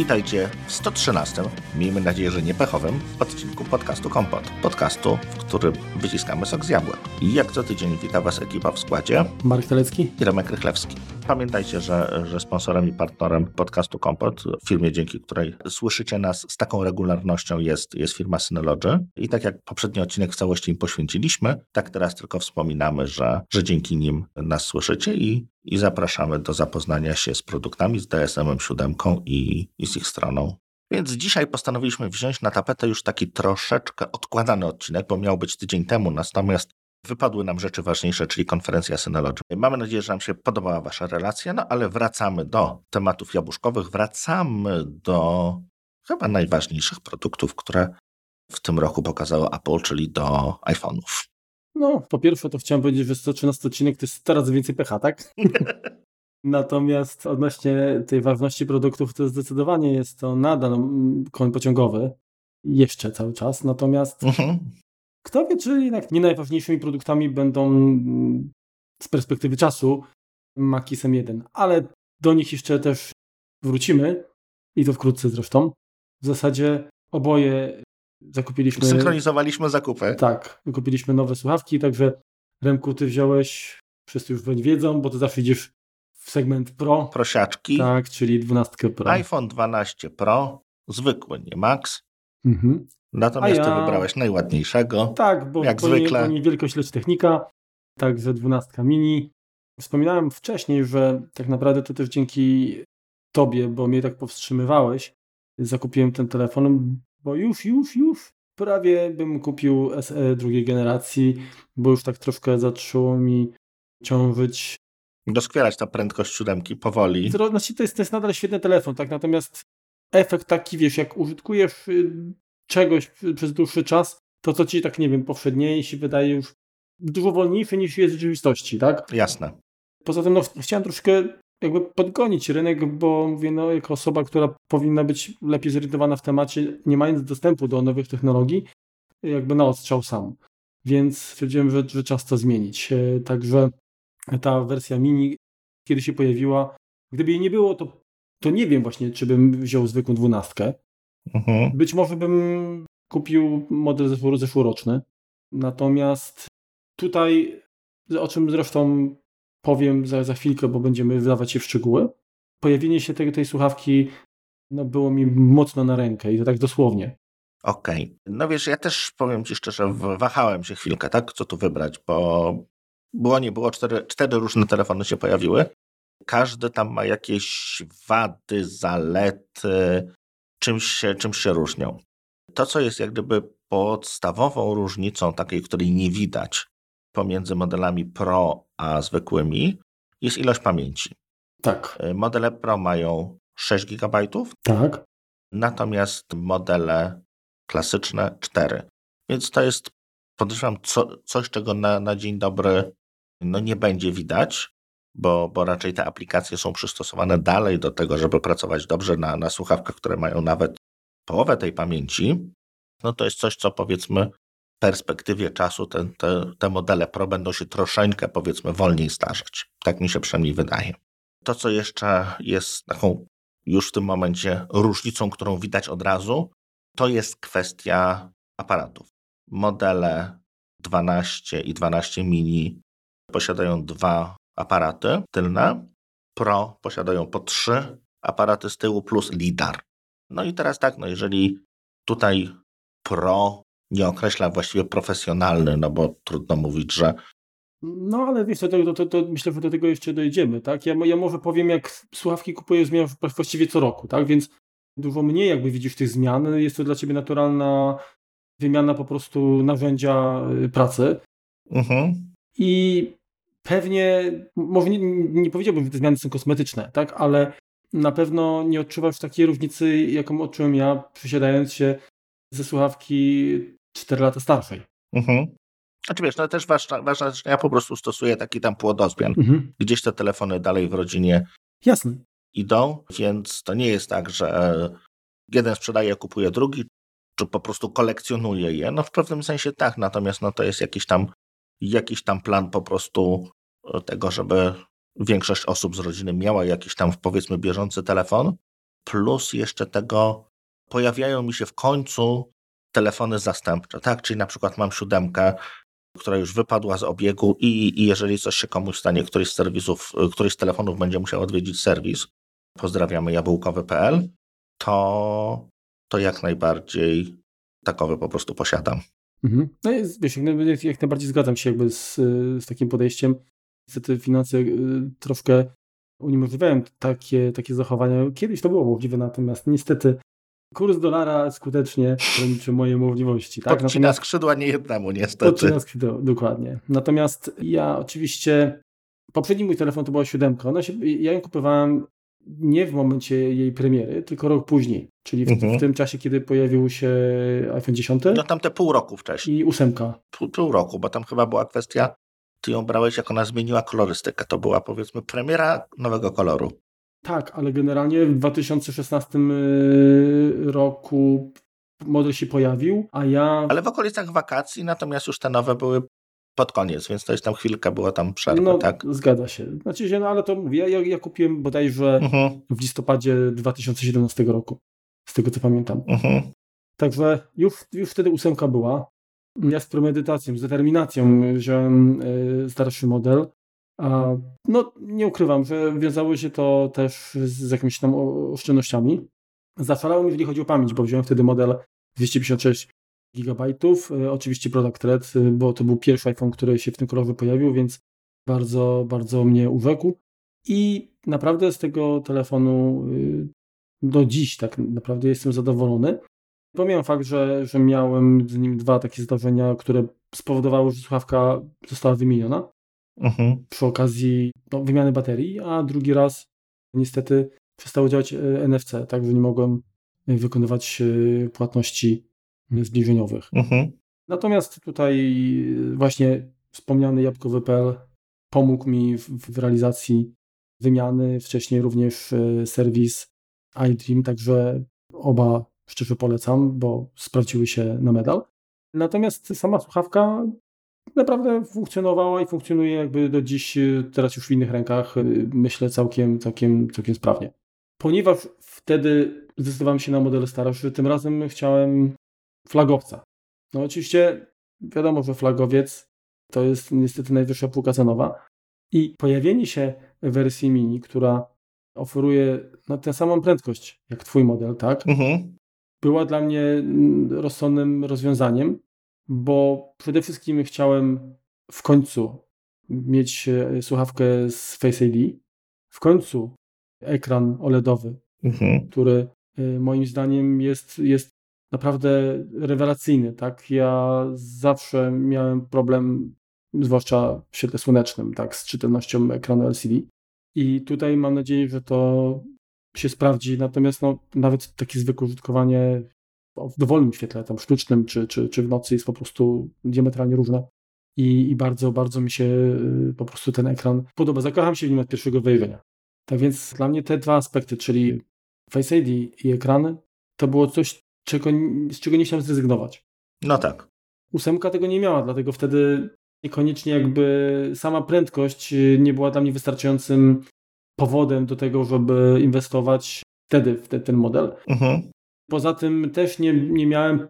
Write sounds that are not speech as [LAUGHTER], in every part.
Witajcie w 113, miejmy nadzieję, że nie pechowym, odcinku podcastu Kompot. Podcastu, w którym wyciskamy sok z jabłek. I jak co tydzień wita Was ekipa w składzie. Marek Telecki i Remek Rychlewski. Pamiętajcie, że, że sponsorem i partnerem podcastu Kompot, firmie dzięki której słyszycie nas z taką regularnością jest, jest firma Synology. I tak jak poprzedni odcinek w całości im poświęciliśmy, tak teraz tylko wspominamy, że, że dzięki nim nas słyszycie i, i zapraszamy do zapoznania się z produktami, z DSM-em 7 i, i z ich stroną. Więc dzisiaj postanowiliśmy wziąć na tapetę już taki troszeczkę odkładany odcinek, bo miał być tydzień temu, natomiast wypadły nam rzeczy ważniejsze, czyli konferencja Synology. Mamy nadzieję, że nam się podobała Wasza relacja, no ale wracamy do tematów jabłuszkowych, wracamy do chyba najważniejszych produktów, które w tym roku pokazało Apple, czyli do iPhone'ów. No, po pierwsze to chciałem powiedzieć, że 113 odcinek to jest coraz więcej pecha, tak? [LAUGHS] Natomiast odnośnie tej ważności produktów, to zdecydowanie jest to nadal mm, koń pociągowy. Jeszcze cały czas. Natomiast mhm. kto wie, czy jednak nie najważniejszymi produktami będą mm, z perspektywy czasu Mac m 1. Ale do nich jeszcze też wrócimy i to wkrótce zresztą. W zasadzie oboje zakupiliśmy... Synchronizowaliśmy zakupy. Tak, wykupiliśmy nowe słuchawki, także Remku, ty wziąłeś, wszyscy już wiedzą, bo ty zawsze idziesz w segment Pro. Prosiaczki. Tak, czyli 12 Pro. iPhone 12 Pro, zwykły, nie Max. Mhm. Natomiast ja... ty wybrałeś najładniejszego. Tak, bo, jak bo zwykle. Nie, wielkość lecz technika, także 12 mini. Wspominałem wcześniej, że tak naprawdę to też dzięki tobie, bo mnie tak powstrzymywałeś, zakupiłem ten telefon, bo już, już, już prawie bym kupił SE drugiej generacji, bo już tak troszkę zaczęło mi ciążyć doskwierać ta prędkość siódemki powoli. To, znaczy, to, jest, to jest nadal świetny telefon, tak? Natomiast efekt taki, wiesz, jak użytkujesz y, czegoś przez dłuższy czas, to co ci tak, nie wiem, powszednieje się wydaje już dużo wolniejsze niż jest w rzeczywistości, tak? Jasne. Poza tym, no, chciałem troszkę jakby podgonić rynek, bo mówię, no, jako osoba, która powinna być lepiej zorientowana w temacie, nie mając dostępu do nowych technologii, jakby na odstrzał sam. Więc stwierdziłem, że, że czas to zmienić. E, także ta wersja mini, kiedy się pojawiła, gdyby jej nie było, to, to nie wiem właśnie, czy bym wziął zwykłą dwunastkę. Mhm. Być może bym kupił model zeszł, zeszłoroczny. Natomiast tutaj, o czym zresztą powiem za, za chwilkę, bo będziemy wydawać się w szczegóły, pojawienie się tej, tej słuchawki no, było mi mocno na rękę i to tak dosłownie. Okej. Okay. No wiesz, ja też powiem Ci szczerze, wahałem się chwilkę, tak, co tu wybrać, bo było nie było, cztery, cztery różne telefony się pojawiły. Każdy tam ma jakieś wady, zalety, czymś się, czymś się różnią. To, co jest jak gdyby podstawową różnicą, takiej, której nie widać pomiędzy modelami Pro a zwykłymi, jest ilość pamięci. Tak. Y, modele Pro mają 6 GB. Tak. Natomiast modele klasyczne 4. Więc to jest, podejrzewam, co, coś, czego na, na dzień dobry no nie będzie widać, bo, bo raczej te aplikacje są przystosowane dalej do tego, żeby pracować dobrze na, na słuchawkach, które mają nawet połowę tej pamięci, no to jest coś, co powiedzmy perspektywie czasu te, te, te modele Pro będą się troszeczkę powiedzmy wolniej starzeć. Tak mi się przynajmniej wydaje. To, co jeszcze jest taką już w tym momencie różnicą, którą widać od razu, to jest kwestia aparatów. Modele 12 i 12 mini posiadają dwa aparaty tylne. Pro posiadają po trzy aparaty z tyłu plus lidar. No i teraz tak, no jeżeli tutaj Pro nie określa właściwie profesjonalny, no bo trudno mówić, że no ale wiesz, to, to, to, to, myślę, że do tego jeszcze dojdziemy, tak? Ja, ja może powiem, jak słuchawki kupuję zmian właściwie co roku, tak? Więc dużo mniej jakby widzisz tych zmian. Jest to dla ciebie naturalna wymiana po prostu narzędzia y, pracy. Mhm. I pewnie, może nie, nie powiedziałbym, że te zmiany są kosmetyczne, tak, ale na pewno nie odczuwasz takiej różnicy, jaką odczułem ja, przesiadając się ze słuchawki 4 lata starszej. Mhm. Znaczy wiesz, no też ważna, ważna rzecz, ja po prostu stosuję taki tam płodozmian. Mhm. Gdzieś te telefony dalej w rodzinie Jasne. idą, więc to nie jest tak, że jeden sprzedaje, kupuje drugi, czy po prostu kolekcjonuje je. No w pewnym sensie tak, natomiast no to jest jakiś tam jakiś tam plan po prostu tego, żeby większość osób z rodziny miała jakiś tam powiedzmy bieżący telefon. plus jeszcze tego pojawiają mi się w końcu telefony zastępcze, tak? Czyli na przykład mam siódemkę, która już wypadła z obiegu i, i jeżeli coś się komuś stanie, któryś z serwisów, któryś z telefonów będzie musiał odwiedzić serwis, pozdrawiamy jabłkowy.pl, to, to jak najbardziej takowy po prostu posiadam. Mhm. No jest, wiesz, jak, jak najbardziej zgadzam się jakby z, z takim podejściem. Niestety finanse y, troszkę uniemożliwiają takie, takie zachowania. Kiedyś to było możliwe, natomiast niestety kurs dolara skutecznie ograniczy moje możliwości. Tak? Podcina natomiast, skrzydła nie jednemu, niestety. Podcina skrzydła, dokładnie. Natomiast ja oczywiście, poprzedni mój telefon to była siódemka. Ona się, ja ją kupowałem nie w momencie jej premiery, tylko rok później, czyli w, mhm. w, tym czasie, kiedy pojawił się iPhone 10. No tam te pół roku wcześniej. I ósemka. Pół, pół roku, bo tam chyba była kwestia, ty ją brałeś, jak ona zmieniła kolorystykę. To była powiedzmy premiera nowego koloru. Tak, ale generalnie w 2016 y, roku model się pojawił, a ja... Ale w okolicach wakacji, natomiast już te nowe były pod koniec, więc to jest tam chwilkę, była tam przerwa, no, tak? zgadza się. Znaczy się, no ale to mówię, ja, ja kupiłem bodajże mhm. w listopadzie 2017 roku, z tego co pamiętam. Mhm. Także już, już wtedy ósemka była. Ja z premedytacją, z determinacją wziąłem y, starszy model. No, nie ukrywam, że wiązało się to też z jakimiś tam oszczędnościami. Zaszalałem, jeżeli chodzi o pamięć, bo wziąłem wtedy model 256 gigabajtów. E, oczywiście Product Red, e, bo to był pierwszy iPhone, który się w tym kolorze pojawił, więc bardzo, bardzo mnie urzekł. I naprawdę z tego telefonu e, do dziś tak naprawdę jestem zadowolony. Pomijam fakt, że, że miałem z nim dwa takie zdarzenia, które spowodowały, że słuchawka została wymieniona mhm. przy okazji no, wymiany baterii, a drugi raz niestety przestało działać NFC, także nie mogłem wykonywać płatności zbliżeniowych. Mhm. Natomiast tutaj właśnie wspomniany jabłkowy.pl pomógł mi w, w, realizacji wymiany, wcześniej również e, serwis iDream, także oba szczerze polecam, bo sprawdziły się na medal. Natomiast sama słuchawka naprawdę funkcjonowała i funkcjonuje jakby do dziś, e, teraz już w innych rękach, e, myślę całkiem, całkiem, całkiem sprawnie. Ponieważ wtedy zdecydowałem się na model starszy, tym razem chciałem flagowca. No oczywiście wiadomo, że flagowiec to jest niestety najwyższa półka cenowa i pojawienie się wersji mini, która oferuje no, tę samą prędkość jak twój model, tak? Mhm. Była dla mnie mm, rozsądnym rozwiązaniem, bo przede wszystkim chciałem w końcu mieć e, słuchawkę z Face ID, w końcu ekran OLEDowy, mhm. który e, moim zdaniem jest, jest naprawdę rewelacyjny, tak? Ja zawsze miałem problem, zwłaszcza w świetle słonecznym, tak, z czytelnością ekranu LCD. I tutaj mam nadzieję, że to się sprawdzi, natomiast no, nawet takie zwykłe użytkowanie w dowolnym świetle, tam sztucznym czy, czy, czy w nocy jest po prostu diametralnie różne. I, I bardzo, bardzo mi się y, po prostu ten ekran podoba. Zakocham się w nim od pierwszego wejrzenia. Tak więc dla mnie te dwa aspekty, czyli Face ID i ekrany, to było coś, czego, z czego nie chciałem zrezygnować. No tak. Ósemka tego nie miała, dlatego wtedy niekoniecznie jakby sama prędkość y, nie była dla mnie wystarczającym powodem do tego, żeby inwestować wtedy w te, ten model. Mhm. Poza tym też nie, nie miałem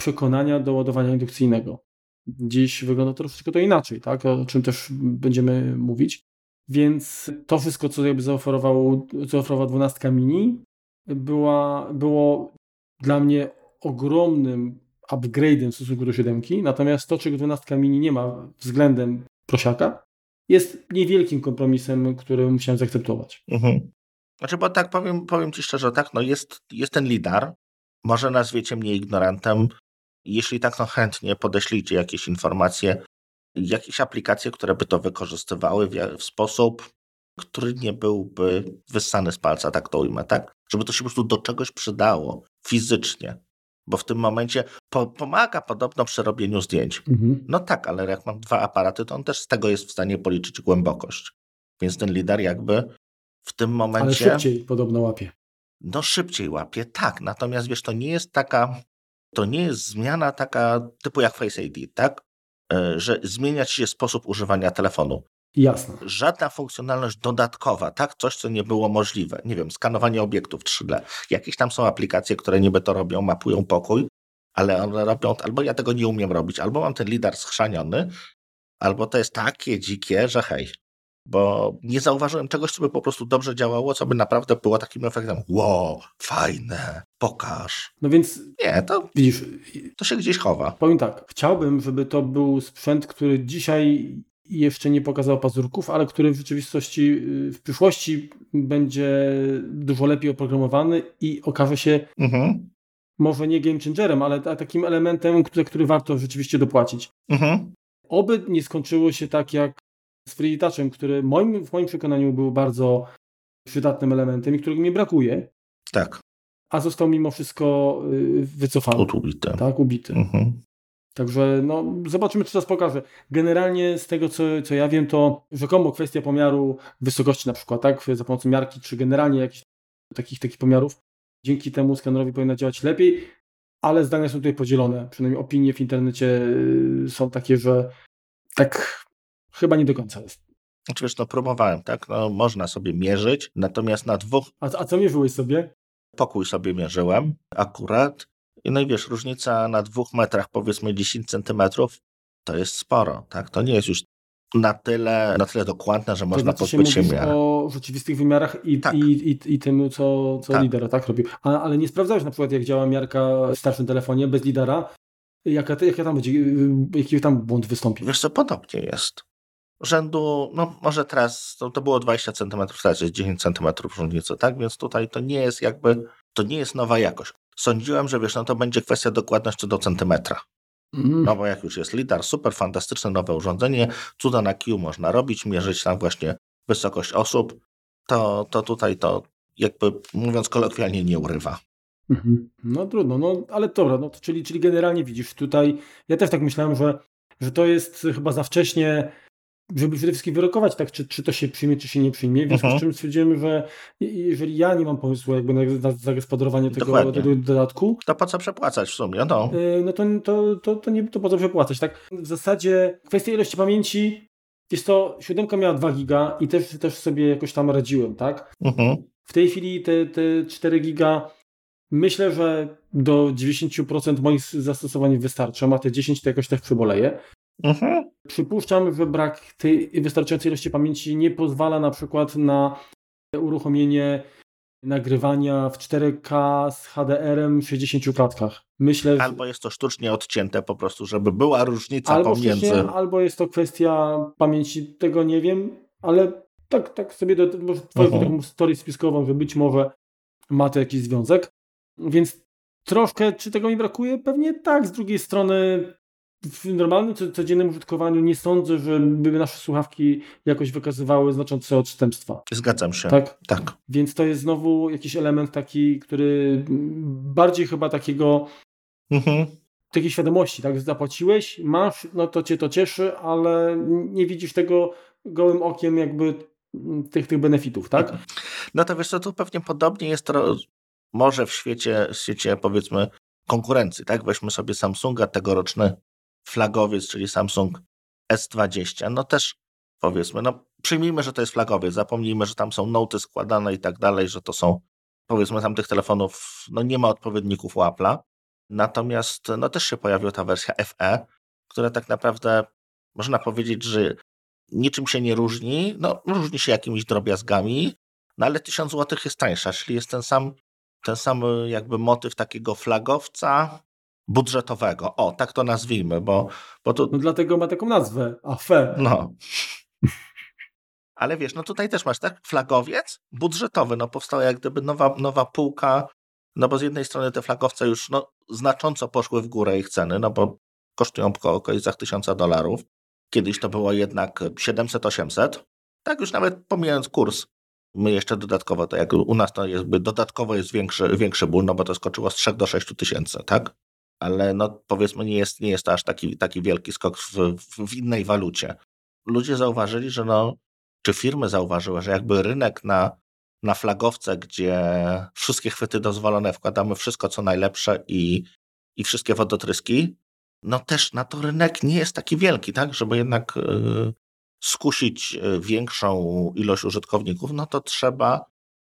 przekonania do ładowania indukcyjnego. Dziś wygląda troszeczkę to inaczej, tak? o czym też będziemy mówić. Więc to wszystko, co jakby zaoferował, zaoferowała 12 mini, była, było dla mnie ogromnym upgrade'em w stosunku do 7, natomiast to, czego 12 mini nie ma względem prosiaka, jest niewielkim kompromisem, który musiałem zaakceptować. Mhm. Znaczy, bo tak powiem, powiem Ci szczerze, tak, no jest, jest ten lidar, może nazwiecie mnie ignorantem, jeśli tak, no chętnie podeślijcie jakieś informacje, jakieś aplikacje, które by to wykorzystywały w, w sposób, który nie byłby wyssany z palca, tak to ujmę, tak? Żeby to się po prostu do czegoś przydało fizycznie. Bo w tym momencie po, pomaga podobno przy robieniu zdjęć. Mhm. No tak, ale jak mam dwa aparaty, to on też z tego jest w stanie policzyć głębokość. Więc ten lider jakby w tym momencie. Ale szybciej podobno łapie. No szybciej łapie, tak. Natomiast wiesz, to nie jest taka, to nie jest zmiana taka typu jak Face ID, tak? E, że zmieniać się sposób używania telefonu. Jasne. Żadna funkcjonalność dodatkowa, tak? Coś, co nie było możliwe. Nie wiem, skanowanie obiektów 3D. Jakieś tam są aplikacje, które niby to robią, mapują pokój, ale one robią, albo ja tego nie umiem robić, albo mam ten lidar schrzaniony, albo to jest takie dzikie, że hej. Bo nie zauważyłem czegoś, co by po prostu dobrze działało, co by naprawdę było takim efektem wow, fajne, pokaż. No więc... Nie, to widzisz, to się gdzieś chowa. Powiem tak, chciałbym, żeby to był sprzęt, który dzisiaj jeszcze nie pokazał pazurków, ale który w rzeczywistości w przyszłości będzie dużo lepiej oprogramowany i okaże się mhm. może nie game changerem, ale takim elementem, który, który warto rzeczywiście dopłacić. Mhm. Oby nie skończyło się tak jak z Free Touchem, który moim, w moim przekonaniu był bardzo przydatnym elementem i którego mi brakuje. Tak. A został mimo wszystko y, wycofany. Ubity. Tak, ubity. Mhm. Także no, zobaczymy, czy to pokaże. Generalnie z tego, co, co ja wiem, to rzekomo kwestia pomiaru wysokości na przykład, tak, za pomocą miarki, czy generalnie jakichś takich, takich pomiarów, dzięki temu skanerowi powinna działać lepiej, ale zdania są tutaj podzielone. Przynajmniej opinie w internecie y, są takie, że tak chyba nie do końca jest. Znaczy wiesz, no próbowałem, tak? No, można sobie mierzyć, natomiast na dwóch... A, a co mierzyłeś sobie? Pokój sobie mierzyłem akurat no i wiesz, różnica na dwóch metrach, powiedzmy 10 centymetrów, to jest sporo, tak? To nie jest już na tyle, na tyle dokładne, że można znaczy się miarę. o rzeczywistych wymiarach i, tak. i, i, i tym, co, co tak. lidera tak robił. A, ale nie sprawdzałeś na przykład, jak działa miarka w starszym telefonie bez lidera, jaka, jaka tam będzie, jaki tam błąd wystąpi? Wiesz co, podobnie jest. Rzędu, no może teraz to, to było 20 cm, teraz jest 10 cm różnicy, tak? Więc tutaj to nie jest jakby, to nie jest nowa jakość sądziłem, że wiesz, no to będzie kwestia dokładności do centymetra. Mm. No bo jak już jest lidar, super fantastyczne nowe urządzenie, cuda na Q można robić, mierzyć tam właśnie wysokość osób, to, to tutaj to jakby mówiąc kolokwialnie nie urywa. Mhm. No trudno, no ale dobra, no czyli, czyli generalnie widzisz tutaj, ja też tak myślałem, że, że to jest chyba za wcześnie żeby przede wszystkim wyrokować, tak, czy, czy to się przyjmie, czy się nie przyjmie. W związku z mhm. czym stwierdziłem, że jeżeli ja nie mam pomysłu jakby na, na zagospodarowanie tego, tego, dodatku, to po co przepłacać w sumie? No, y, no to, to, to, to, nie, to po co przepłacać, tak? W zasadzie kwestia ilości pamięci jest to, siódemka miała 2 giga i też, też sobie jakoś tam radziłem, tak? Mhm. W tej chwili te, te 4 giga myślę, że do 90% moich zastosowań wystarcza, a te 10 to jakoś też przyboleje. Mhm. Przypuszczam, że brak tej wystarczającej ilości pamięci nie pozwala na przykład na uruchomienie nagrywania w 4K z HDR-em w 60 klatkach. Myślę, że... Albo jest to sztucznie odcięte po prostu, żeby była różnica albo pomiędzy... Albo jest to kwestia pamięci, tego nie wiem, ale tak, tak sobie do, może twoją uh-huh. taką historię spiskową, że być może ma to jakiś związek. Więc troszkę, czy tego mi brakuje? Pewnie tak. Z drugiej strony w normalnym, codziennym użytkowaniu nie sądzę, żeby nasze słuchawki jakoś wykazywały znaczące odstępstwa. Zgadzam się. Tak? Tak. Więc to jest znowu jakiś element taki, który bardziej chyba takiego mhm. takiej świadomości, tak? Zapłaciłeś, masz, no to cię to cieszy, ale nie widzisz tego gołym okiem jakby tych, tych benefitów, tak? No to wiesz co, tu pewnie podobnie jest to może w świecie, w świecie powiedzmy konkurencji, tak? Weźmy sobie Samsunga tegoroczny flagowiec, czyli Samsung S20, no też powiedzmy, no przyjmijmy, że to jest flagowiec, zapomnijmy, że tam są noty składane i tak dalej, że to są, powiedzmy, tam tych telefonów, no nie ma odpowiedników u Apple'a, natomiast no też się pojawiła ta wersja FE, która tak naprawdę można powiedzieć, że niczym się nie różni, no różni się jakimiś drobiazgami, no ale 1000 zł jest tańsza, czyli jest ten sam, ten sam jakby motyw takiego flagowca, budżetowego. O, tak to nazwijmy, bo, bo to... No dlatego ma taką nazwę, AFE. No. Ale wiesz, no tutaj też masz, tak? Flagowiec budżetowy, no powstała jak gdyby nowa, nowa półka, no bo z jednej strony te flagowce już no, znacząco poszły w górę ich ceny, no bo kosztują po okolicach tysiąca dolarów. Kiedyś to było jednak 700-800. Tak już nawet pomijając kurs, my jeszcze dodatkowo, to jak u nas to jakby dodatkowo jest większy, większy ból, no bo to skoczyło z 3 do 6 tysięcy, tak? Ale no powiedzmy nie jest, nie jest to aż taki, taki wielki skok w, w innej walucie. Ludzie zauważyli, że no, czy firmy zauważyły, że jakby rynek na, na flagowce, gdzie wszystkie chwyty dozwolone, wkładamy wszystko co najlepsze i, i wszystkie wodotryski, no też na to rynek nie jest taki wielki, tak, żeby jednak yy, skusić e, większą ilość użytkowników, no to trzeba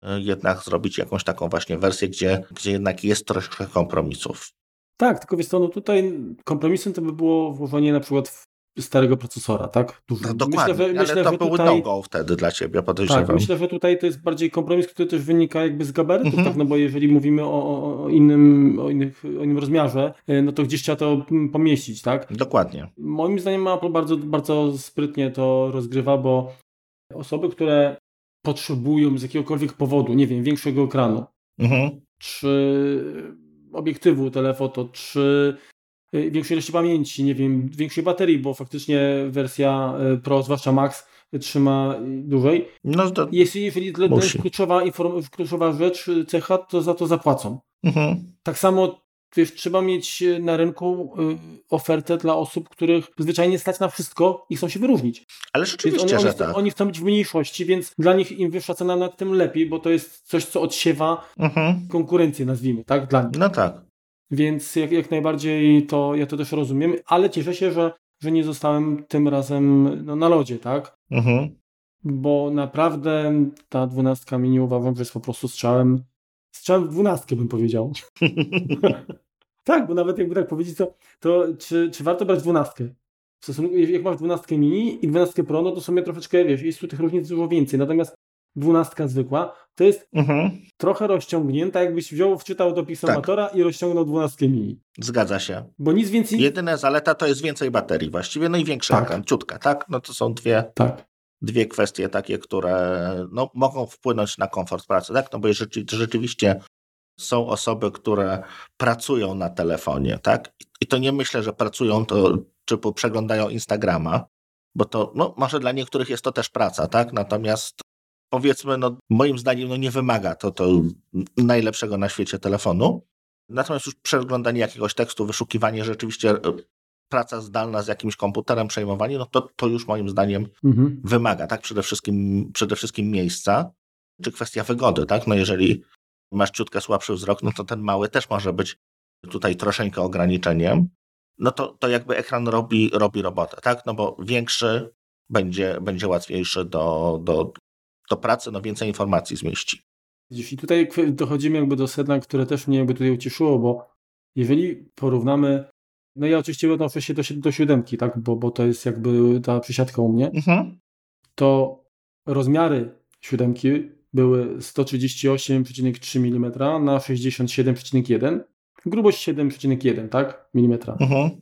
e, jednak zrobić jakąś taką właśnie wersję, gdzie, gdzie jednak jest troszkę kompromisów. Tak, tylko wiesz co, no tutaj kompromisem to by było włożenie na przykład w starego procesora, tak? Dużo. No, dokładnie, myślę, że, ale to były tutaj... no-go wtedy dla Ciebie, podejrzewam. Tak, myślę, że tutaj to jest bardziej kompromis, który też wynika jakby z gabarytów, mhm. tak? No bo jeżeli mówimy o, o, innym, o, innych, o innym rozmiarze, e, no to gdzieś trzeba to pomieścić, tak? Dokładnie. Moim zdaniem Apple bardzo, bardzo sprytnie to rozgrywa, bo osoby, które potrzebują z jakiegokolwiek powodu, nie wiem, większego ekranu, mhm. czy obiektywu telefoto, czy y, większej ilości pamięci, nie wiem, większej baterii, bo faktycznie wersja y, Pro, zwłaszcza Max, trzyma dłużej. No, to Jeśli, jeżeli to jest kluczowa, kluczowa rzecz, cecha, to za to zapłacą. Mhm. Tak samo wiesz, trzeba mieć e, na rynku y, ofertę dla osób, których zwyczajnie stać na wszystko i chcą się wyróżnić. Ale rzeczywiście, oni, że oni, tak. Oni chcą być w mniejszości, więc dla nich im wyższa cena, nad tym lepiej, bo to jest coś, co odsiewa mhm. konkurencję, nazwijmy, tak? Dla nich. No tak. Więc jak, jak najbardziej to ja to też rozumiem, ale cieszę się, że, że nie zostałem tym razem no, na lodzie, tak? Mhm. Bo naprawdę ta dwunastka mi nie uważam, że jest po prostu strzałem strzałem w dwunastkę bym powiedział. [LAUGHS] tak, bo nawet jakby tak powiedzieć, to, to czy, czy warto brać dwunastkę? W stosunku, jak masz dwunastkę mini i dwunastkę pro, no to sobie troszeczkę, wiesz, jest tu tych różnic dużo więcej. Natomiast dwunastka zwykła, to jest mhm. trochę rozciągnięta, jakbyś wziął, wczytał do pisomatora tak. i rozciągnął dwunastkę mini. Zgadza się. Bo nic więcej... Jedyna zaleta to jest więcej baterii właściwie, no i większa tak. ciutka, tak? No to są dwie... Tak dwie kwestie takie, które no, mogą wpłynąć na komfort pracy, tak? No bo jeżeli rzeczywiście są osoby, które pracują na telefonie, tak? I to nie myślę, że pracują to, czy przeglądają Instagrama, bo to, no, może dla niektórych jest to też praca, tak? Natomiast powiedzmy, no, moim zdaniem, no, nie wymaga to, to najlepszego na świecie telefonu. Natomiast już przeglądanie jakiegoś tekstu, wyszukiwanie rzeczywiście praca zdalna z jakimś komputerem, przejmowanie, no to, to już moim zdaniem mhm. wymaga, tak? Przede wszystkim, przede wszystkim miejsca, czy kwestia wygody, tak? No jeżeli masz ciutkę słabszy wzrok, no to ten mały też może być tutaj troszeczkę ograniczeniem. No to, to jakby ekran robi, robi robotę, tak? No bo większy będzie, będzie łatwiejszy do, do, do pracy, no więcej informacji zmieści. I tutaj dochodzimy jakby do sedna, które też mnie jakby tutaj ucieszyło, bo jeżeli porównamy no ja oczywiście odnoszę się do, do siódemki, tak, bo, bo to jest jakby ta przysiadka u mnie. Mhm. To rozmiary siódemki były 138,3 mm na 67,1 grubość 7,1 tak, mm. Mhm.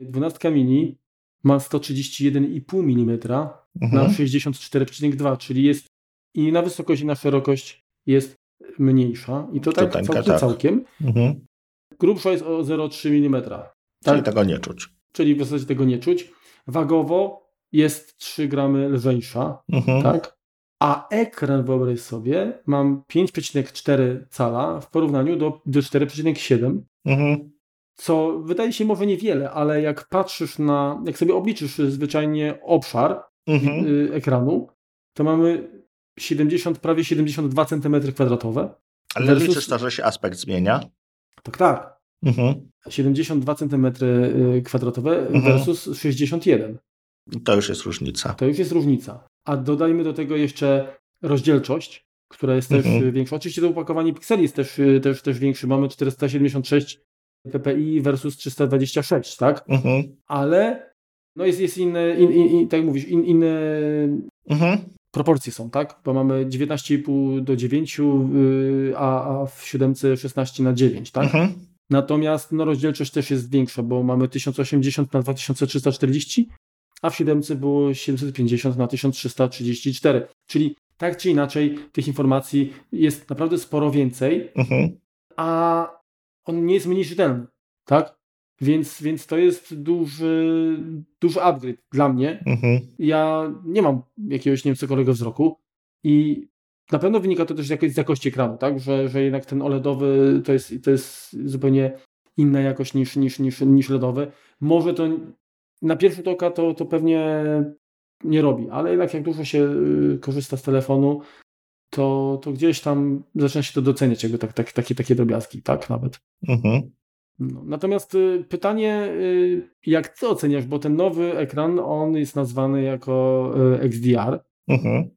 12 mini ma 131,5 mm mhm. na 64,2, czyli jest i na wysokość i na szerokość jest mniejsza i to tak całkiem, tak. całkiem. Mhm. Grubsza jest o 0,3 mm. Tak? Czyli tego nie czuć. Czyli w zasadzie tego nie czuć. Wagowo jest 3 gramy lżejsza, mhm. tak? A ekran, wyobraź sobie, mam 5,4 cala w porównaniu do, do 4,7. Mhm. Co wydaje się może niewiele, ale jak patrzysz na, jak sobie obliczysz zwyczajnie obszar mhm. Y, ekranu, to mamy 70, prawie 72 cm kwadratowe. Ale versus... liczysz to, że się aspekt zmienia? Tak, tak. Mhm. 72 cm y, kwadratowe mhm. versus 61. To już jest różnica. To już jest różnica. A dodajmy do tego jeszcze rozdzielczość, która jest też mhm. większa. Oczywiście to opakowanie pikseli jest też, y, też, też większe. Mamy 476 ppi versus 326, tak? Mhm. Ale no jest, jest inne, in, in, in, tak mówisz, in, inne mhm. proporcje są, tak? Bo mamy 19,5 do 9, yy, a, a w 7 16 na 9, tak? Mhm. Natomiast no, rozdzielczość też jest większa, bo mamy 1080 na 2340, a w 7 było 750 na 1334. Czyli tak czy inaczej tych informacji jest naprawdę sporo więcej, mhm. a on nie jest mniej czytelny, tak? Więc, więc to jest duży, duży upgrade dla mnie. Mhm. Ja nie mam jakiegoś nie wiem, wzroku i na pewno wynika to też z jakości ekranu, tak? Że, że jednak ten OLEDowy to jest, to jest zupełnie inna jakość niż, niż, niż, niż LEDowy. Może to na pierwszy oka to, to pewnie nie robi, ale jednak jak dużo się y, korzysta z telefonu, to, to gdzieś tam zaczyna się to doceniać, jakby tak, tak, takie, takie drobiazgi, tak nawet. Mhm. No, natomiast y, pytanie, y, jak ty oceniasz, bo ten nowy ekran, on jest nazwany jako XDR. Mhm.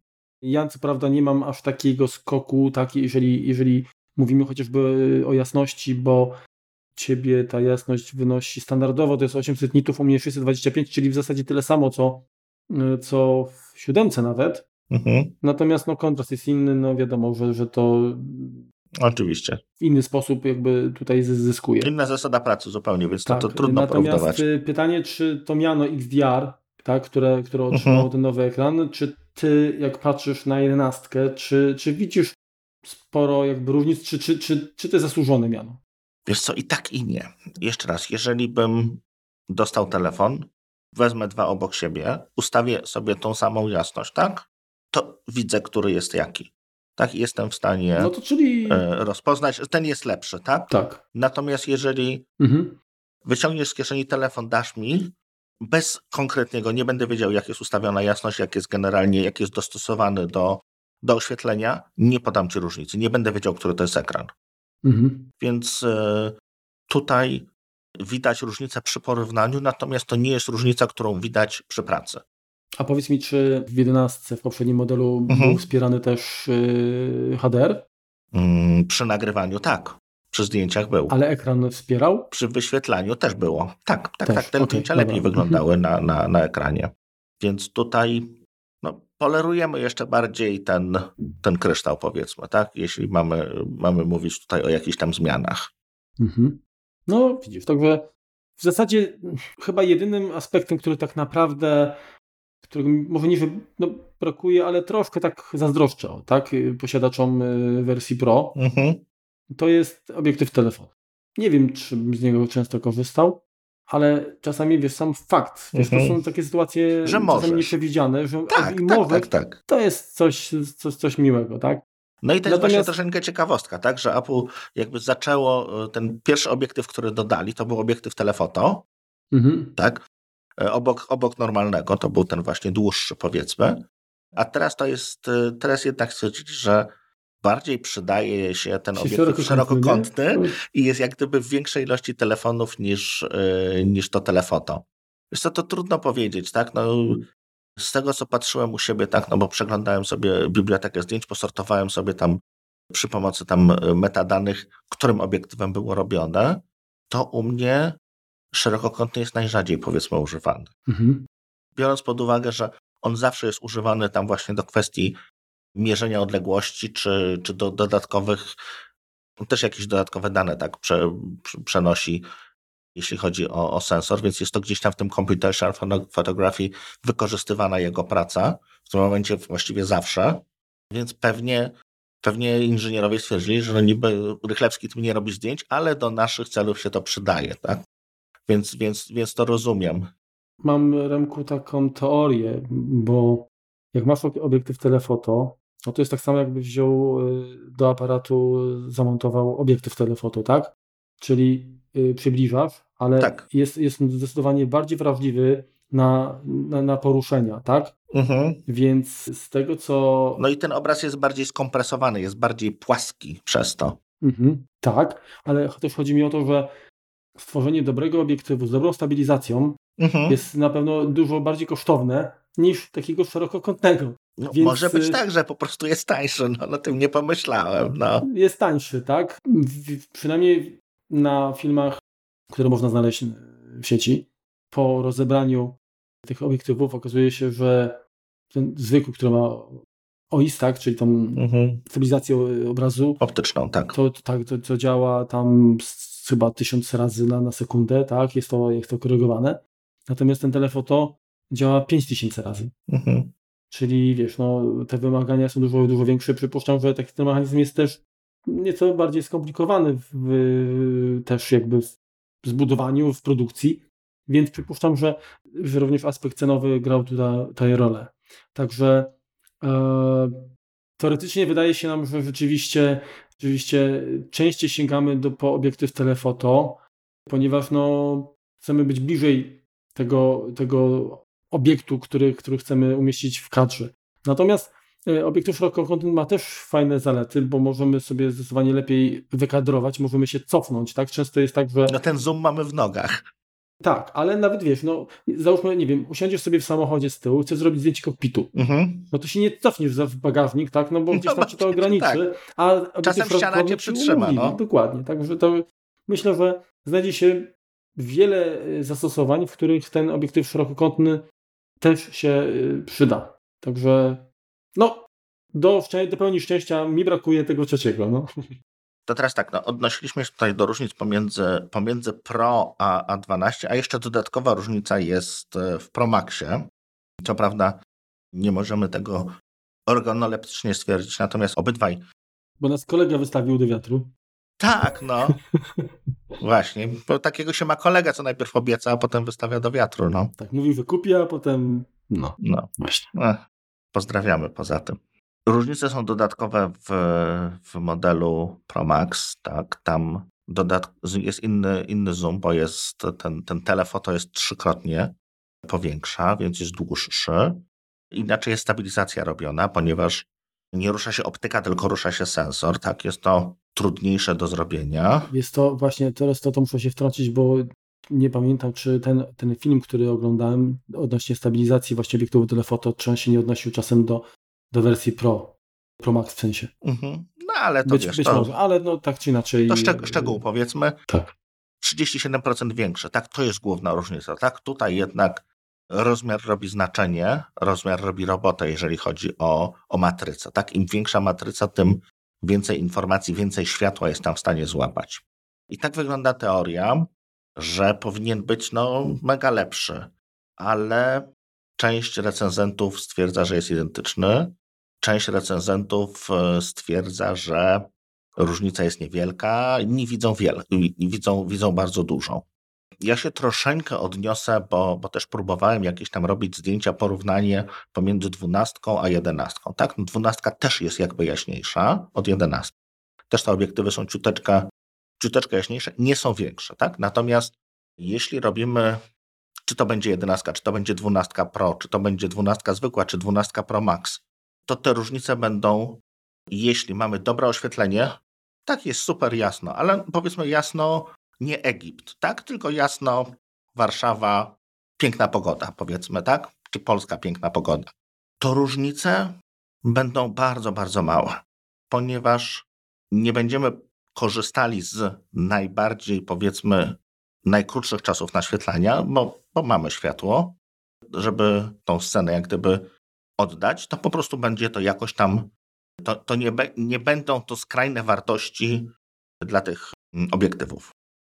Ja co prawda nie mam aż takiego skoku, tak, jeżeli, jeżeli mówimy chociażby o jasności, bo ciebie ta jasność wynosi standardowo, to jest 800 nitów, u mnie 625, czyli w zasadzie tyle samo, co, co w siódemce nawet. Mhm. Natomiast no, kontrast jest inny, no wiadomo, że, że to Oczywiście. W inny sposób jakby tutaj zyskuje. Inna zasada pracy zupełnie, więc tak. to, to trudno Natomiast porównywać. Y, pytanie, czy to miano XDR, tak, które, które otrzymało mhm. ten nowy ekran, czy ty jak patrzysz na jedenastkę, czy, czy widzisz sporo jakby różnic, czy, czy, czy, czy to jest zasłużone miano? Wiesz co, i tak i nie. Jeszcze raz, jeżeli bym dostał telefon, wezmę dwa obok siebie, ustawię sobie tą samą jasność, tak? To widzę, który jest jaki tak, jestem w stanie no to czyli... E, rozpoznać, ten jest lepszy, tak? Tak. Natomiast jeżeli mhm. wyciągniesz z kieszeni telefon, dasz mi, bez konkretnego, nie będę wiedział, jak jest ustawiona jasność, jak jest generalnie, jak jest dostosowany do, do oświetlenia, nie podam ci różnicy, nie będę wiedział, który to jest ekran. Mhm. Więc y, tutaj widać różnicę przy porównaniu, natomiast to nie jest różnica, którą widać przy pracy. A powiedz mi, czy w 11 w poprzednim modelu mhm. był wspierany też yy, HDR? Mm, przy nagrywaniu tak. Przy zdjęciach był. Ale ekran wspierał? Przy wyświetlaniu też było. Tak, tak, też? tak. Te okay, zdjęcia dobra. lepiej wyglądały na, na, na ekranie. Więc tutaj no, polerujemy jeszcze bardziej ten, ten kryształ, powiedzmy, tak? Jeśli mamy, mamy mówić tutaj o jakichś tam zmianach. Mhm. No, widzisz, także w zasadzie chyba jedynym aspektem, który tak naprawdę którego może nie, no, brakuje, ale troszkę tak zazdroszczę, tak, posiadaczom y, wersji Pro, mhm. To jest obiektyw telefonu. Nie wiem, czy z niego często korzystał, ale czasami, wiesz, sam fakt, wiesz, mhm. to są takie sytuacje że czasami nieprzewidziane, że tak, tak, może, tak, tak, to jest coś, coś, coś miłego, tak? No i to jest Natomiast... właśnie troszeczkę ciekawostka, tak, że Apple jakby zaczęło, y, ten pierwszy obiektyw, który dodali, to był obiektyw telefoto, mhm. tak, E, obok, obok normalnego, to był ten właśnie dłuższy powiedzmy. A teraz to jest, e, teraz jednak stwierdzili, że bardziej przydaje się ten obiektyw szerokokątny i jest jak gdyby w większej ilości telefonów niż, e, niż to telefoto. Jest to, to trudno powiedzieć, tak? No, z tego, co patrzyłem u siebie, tak, no bo przeglądałem sobie bibliotekę zdjęć, posortowałem sobie tam przy pomocy tam metadanych, którym obiektywem było robione, to u mnie szerokokątny jest najrzadziej powiedzmy używany. Mhm. Biorąc pod uwagę, że on zawsze jest używany tam właśnie do kwestii mierzenia odległości, czy, czy do dodatkowych, też jakieś dodatkowe dane tak prze, przenosi, jeśli chodzi o, o, sensor, więc jest to gdzieś tam w tym computational photography wykorzystywana jego praca, w tym momencie właściwie zawsze, więc pewnie pewnie inżynierowie stwierdzili, że niby Rychlewski tym nie robi zdjęć, ale do naszych celów się to przydaje, tak? więc, więc, więc to rozumiem. Mam, Remku, taką teorię, bo jak masz obiektyw telefoto, no to jest tak samo jakby wziął y, do aparatu, zamontował obiektyw telefoto, tak? Czyli y, przybliżasz, ale tak. jest, jest zdecydowanie bardziej wrażliwy na, na, na poruszenia, tak? Mhm. Więc z tego co. No i ten obraz jest bardziej skompresowany, jest bardziej płaski przez to. Mhm, tak, ale też chodzi mi o to, że stworzenie dobrego obiektywu z dobrą stabilizacją mhm. jest na pewno dużo bardziej kosztowne niż takiego szerokokątnego. No, Więc... Może być y, tak, że po prostu jest tańszy, no o tym nie pomyślałem. No. Jest tańszy, tak? W, przynajmniej na filmach, które można znaleźć w sieci, po rozebraniu tych obiektywów okazuje się, że ten zwykły, który ma OIS, tak, czyli tą mhm. stabilizację obrazu. Optyczną, tak. To, tak, to, to działa tam chyba tysiąc razy na, na sekundę, tak, jest to, jest to korygowane. Natomiast ten telefoto działa 5000 razy. Mhm. Czyli wiesz, no, te wymagania są dużo, dużo większe. Przypuszczam, że taki ten mechanizm jest też nieco bardziej skomplikowany w, w, też jakby w zbudowaniu, w produkcji, więc przypuszczam, że, że również aspekt cenowy grał tutaj, tutaj rolę. Także e, teoretycznie wydaje się nam, że rzeczywiście Rzeczywiście częściej sięgamy do, po obiektyw telefoto, ponieważ no, chcemy być bliżej tego, tego obiektu, który, który chcemy umieścić w kadrze. Natomiast E, obiektyw szerokokątny ma też fajne zalety, bo możemy sobie zdecydowanie lepiej wykadrować, możemy się cofnąć, tak? Często jest tak, że... No ten zoom mamy w nogach. Tak, ale nawet wiesz, no załóżmy, nie wiem, usiądziesz sobie w samochodzie z tyłu, chcesz zrobić zdjęcie kokpitu, mhm. no to się nie cofniesz za bagażnik, tak, no bo gdzieś tam ci to ograniczy, tak. a czasem ściana cię przytrzyma, no. Dokładnie, także to myślę, że znajdzie się wiele e, zastosowań, w których ten obiektyw szerokokątny też się e, przyda. Także no, do, do pełni szczęścia mi brakuje tego trzeciego. No. To teraz tak, no, odnosiliśmy się tutaj do różnic pomiędzy, pomiędzy Pro a A12, a jeszcze dodatkowa różnica jest e, w Pro Maxie. Co prawda nie możemy tego organoleptycznie stwierdzić, natomiast obydwaj. Bo nas kolega wystawił do wiatru. Tak, no. [LAUGHS] Właśnie, bo takiego się ma kolega, co najpierw obieca, a potem wystawia do wiatru, no. Tak, mówi wykupi, a potem no. No, właśnie. pozdrawiamy poza tym. Różnice są dodatkowe w, w modelu Pro Max, tak, tam dodat jest inny, inny zoom, bo jest ten, ten telefoto jest trzykrotnie powiększa, więc jest dłuższy. Inaczej jest stabilizacja robiona, ponieważ nie rusza się optyka, tylko rusza się sensor, tak, jest to trudniejsze do zrobienia. Jest to właśnie, teraz to, to muszę się wtrącić, bo nie pamiętam, czy ten, ten film, który oglądałem odnośnie stabilizacji właśnie obiektywu telefoto, czy on się nie odnosił czasem do do wersji Pro, Pro Max w sensie. Mhm. No ale to być, wiesz, być to, może, ale no tak czy inaczej. To szczeg szczegół powiedzmy. Tak. 37% większe, tak, to jest główna różnica, tak, tutaj jednak rozmiar robi znaczenie, rozmiar robi robotę, jeżeli chodzi o, o matrycę, tak, im większa matryca, tym więcej informacji, więcej światła jest tam w stanie złapać. I tak wygląda teoria, że powinien być no mega lepszy, ale część recenzentów stwierdza, że jest identyczny, Część recenzentów e, stwierdza, że różnica jest niewielka, inni widzą wiele, widzą, widzą bardzo dużą. Ja się troszeczkę odniosę, bo, bo też próbowałem jakieś tam robić zdjęcia, porównanie pomiędzy dwunastką a jedenastką. Tak, no dwunastka też jest jakby jaśniejsza od jedenastki. Też te obiektywy są ciuteczkę, ciuteczkę jaśniejsze, nie są większe, tak? Natomiast jeśli robimy, czy to będzie jedenastka, czy to będzie dwunastka Pro, czy to będzie dwunastka zwykła, czy dwunastka Pro Max, to te różnice będą, jeśli mamy dobre oświetlenie, tak jest super jasno, ale powiedzmy jasno nie Egipt, tak? Tylko jasno Warszawa, piękna pogoda, powiedzmy, tak? Czy Polska piękna pogoda. To różnice będą bardzo, bardzo małe, ponieważ nie będziemy korzystali z najbardziej, powiedzmy, najkrótszych czasów naświetlania, bo, bo mamy światło, żeby tą scenę jak gdyby oddać, to po prostu będzie to jakoś tam, to, to nie, be, nie będą to skrajne wartości dla tych mm, obiektywów.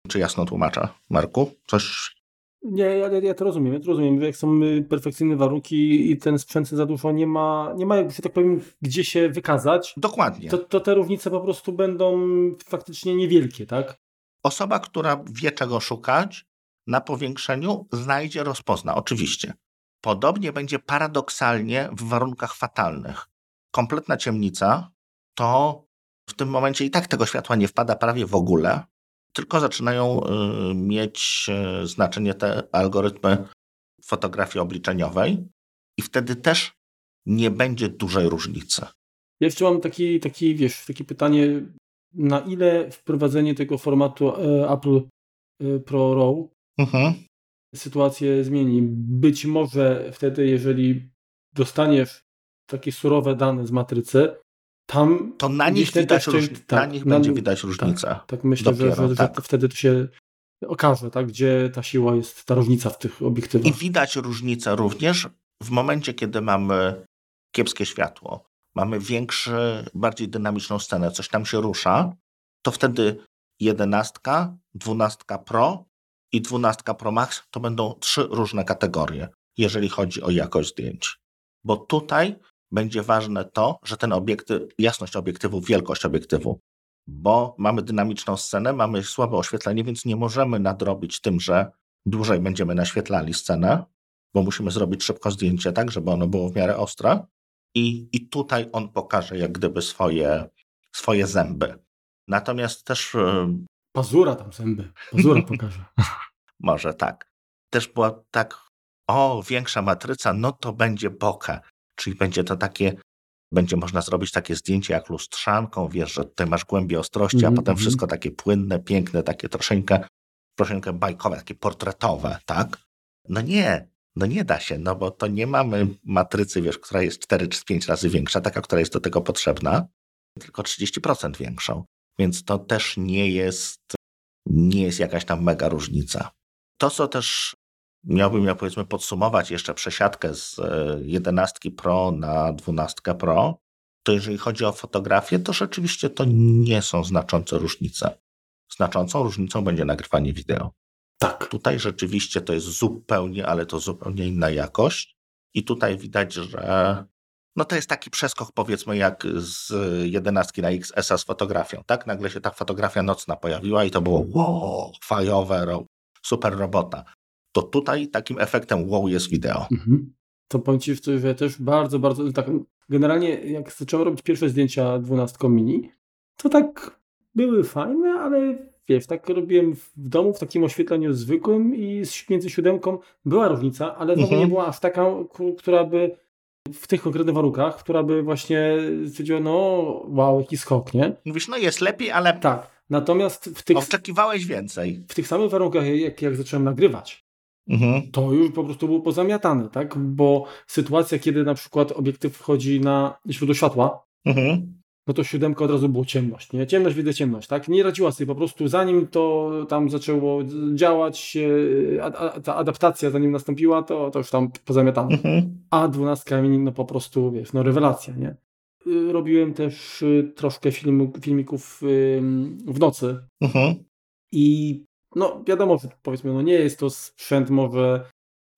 Czy jasno tłumaczę, Marku? Coś nie, ja, ja to rozumiem. Ja to rozumiem, jak są y, perfekcyjne warunki i ten sprzęt za dużo nie ma, nie ma jakby się tak powiem, gdzie się wykazać. Dokładnie. To, to te różnice po prostu będą faktycznie niewielkie, tak? Osoba, która wie czego szukać, na powiększeniu znajdzie, rozpozna, oczywiście. Podobnie będzie paradoksalnie w warunkach fatalnych. Kompletna ciemnica to w tym momencie i tak tego światła nie wpada prawie w ogóle, tylko zaczynają y, mieć y, znaczenie te algorytmy fotografii obliczeniowej i wtedy też nie będzie dużej różnicy. Ja jeszcze mam taki, taki, wiesz, takie pytanie, na ile wprowadzenie tego formatu e, Apple e, Pro RAW mhm sytuację zmieni. Być może wtedy, jeżeli dostaniesz takie surowe dane z matrycy, tam. To na nich, widać ten, róż... tak, na nich na, będzie widać różnica. Tak, tak myślę, Dopiero, że, że, tak. że, wtedy to się okaże, tak, gdzie ta siła jest, ta różnica w tych obiektywach. I widać różnicę również w momencie, kiedy mamy kiepskie światło, mamy większy, bardziej dynamiczną scenę, coś tam się rusza, to wtedy jedenastka, dwunastka Pro i 12 Pro Max to będą trzy różne kategorie, jeżeli chodzi o jakość zdjęć. Bo tutaj będzie ważne to, że ten obiektyw, jasność obiektywu, wielkość obiektywu, bo mamy dynamiczną scenę, mamy słabe oświetlenie, więc nie możemy nadrobić tym, że dłużej będziemy naświetlali scenę, bo musimy zrobić szybko zdjęcie tak, żeby ono było w miarę ostre. I, i tutaj on pokaże jak gdyby swoje, swoje zęby. Natomiast też Pazura tam zęby. Pazura pokaże. [LAUGHS] Może tak. Też była tak, o, większa matryca, no to będzie bokeh. Czyli będzie to takie będzie można zrobić takie zdjęcie jak lustrzanką, wiesz, że tutaj masz głębię ostrości, Mhm, a potem mhm. wszystko takie płynne, piękne, takie troszeczkę, troszeczkę bajkowe, takie portretowe, tak? No nie, no nie da się, no bo to nie mamy matrycy, wiesz, która jest 4 czy 5 razy większa, taka, która jest do tego potrzebna, tylko 30% większą. Więc to też nie jest, nie jest jakaś tam mega różnica. To, co też miałbym, ja powiedzmy, podsumować jeszcze przesiadkę z e, 11 Pro na 12 Pro, to jeżeli chodzi o fotografię, to rzeczywiście to nie są znaczące różnice. Znaczącą różnicą będzie nagrywanie wideo. Tak. Tutaj rzeczywiście to jest zupełnie, ale to zupełnie inna jakość. I tutaj widać, że no to jest taki przeskok, powiedzmy, jak z 11 na XS z fotografią. Tak? Nagle się ta fotografia nocna pojawiła i to było wow, fajowe, super robota. To tutaj takim efektem wow jest wideo. Mhm. To powiem Ci, że też bardzo, bardzo, tak generalnie jak zacząłem robić pierwsze zdjęcia 12 mini, to tak były fajne, ale wiesz, tak robiłem w domu w takim oświetleniu zwykłym i z- między siódemką była różnica, ale znowu Mhm. nie była aż taka, która by w tych konkretnych warunkach, która by właśnie stwierdziła, no wow, jaki skok, nie? Mówisz, no jest lepiej, ale Tak. Natomiast w tych, oczekiwałeś więcej. w tych samych warunkach, jak, jak zacząłem nagrywać, Mhm. to już po prostu było pozamiatane, tak? Bo sytuacja, kiedy na przykład obiektyw wchodzi na źródło światła, Mhm. no to siódemka od razu było ciemność, nie? Ciemność, widzę ciemność, tak? Nie radziła sobie po prostu, zanim to tam zaczęło działać, ta adaptacja zanim nastąpiła, to, to już tam pozamiatane. Mhm. A 12 mini, no po prostu, wiesz, no rewelacja, nie? Y, Robiłem też y, troszkę filmu, filmików w nocy, Mhm. i no wiadomo, że powiedzmy, no nie jest to sprzęt może,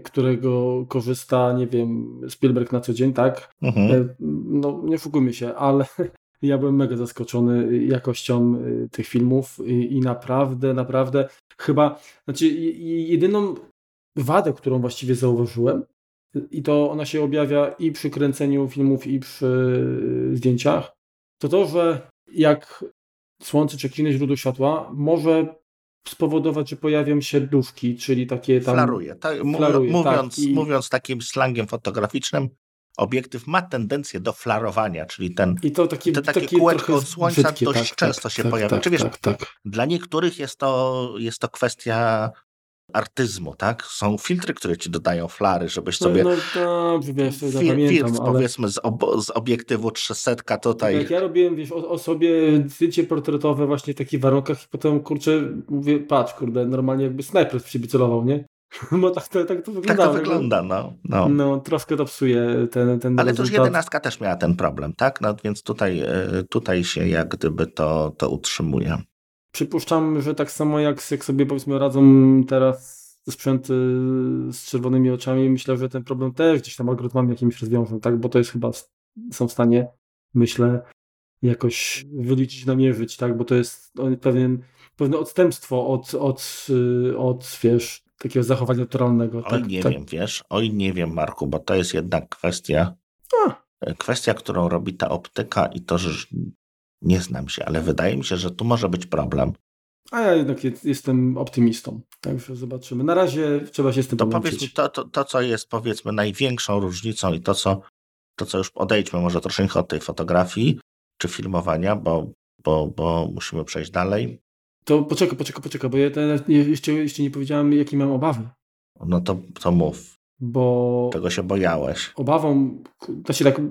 którego korzysta, nie wiem, Spielberg na co dzień, tak? Mhm. E, No nie oszukujmy się, ale [LAUGHS] ja byłem mega zaskoczony jakością y, tych filmów i, i naprawdę, naprawdę chyba, znaczy jedyną wadę, którą właściwie zauważyłem i to ona się objawia i przy kręceniu filmów i przy y, zdjęciach, to to, że jak słońce czy jakieś inne źródło światła może spowodować, że pojawią się duszki, czyli takie tam... Flaruje. Tak, mu- Flaruje, mówiąc, tak, i- mówiąc takim slangiem fotograficznym, obiektyw ma tendencję do flarowania, czyli ten, I to takie, Te takie takie kółeczko od słońca brzydkie, dość często się pojawia. Tak, Czy wiesz- tak, tak. dla niektórych jest to, jest to kwestia artyzmu, tak? Są filtry, które ci dodają flary, żebyś sobie No, no dobrze, wiesz, fil- zapamiętam, filtr, ale powiedzmy, z, ob- z obiektywu 300 tutaj. jak ja robiłem, wiesz, o, o sobie zdjęcie portretowe właśnie w takich warunkach i potem, kurczę, mówię, patrz, kurde, normalnie jakby snajper w siebie celował, nie? [LAUGHS] Bo tak to, tak to tak wyglądało. to wygląda, no. no. No, troszkę to psuje ten, ten Ale też jedenastka też miała ten problem, tak? No, więc tutaj, e, tutaj się jak gdyby to, to utrzymuje. Przypuszczam, że tak samo jak, jak sobie powiedzmy radzą teraz te sprzęty z czerwonymi oczami, myślę, że ten problem też gdzieś tam algorytmami jakimiś rozwiążą, tak? Bo to jest chyba, są w stanie, myślę, jakoś wyliczyć, namierzyć, tak? Bo to jest no, pewien, pewne odstępstwo od, od, y, od wiesz, takiego zachowania naturalnego. Oj, tak, nie tak. wiem, wiesz, oj, nie wiem, Marku, bo to jest jednak kwestia, A. kwestia, którą robi ta optyka i to, że nie znam się, ale wydaje mi się, że tu może być problem. A ja jednak je- jestem optymistą, także zobaczymy. Na razie trzeba się z tym To powiedz mi, to, to, to, co jest powiedzmy największą różnicą i to, co, to, co już odejdźmy może troszeczkę od tej fotografii czy filmowania, bo, bo, bo musimy przejść dalej, To poczekaj, poczekaj, poczekaj, bo ja jeszcze, jeszcze nie powiedziałem, jakie mam obawy. no to, to mów, Bo czego się bojałeś. obawą, znaczy tak,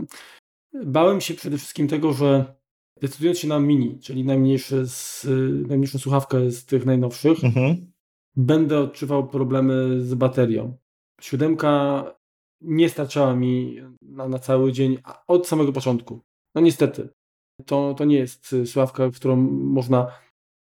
bałem się przede wszystkim tego, że decydując się na mini, czyli najmniejsze z, najmniejszą słuchawkę z tych najnowszych, Mhm. będę odczuwał problemy z baterią. Siódemka nie starczała mi na, na cały dzień od samego początku. No niestety. To, to nie jest słuchawka, w którą można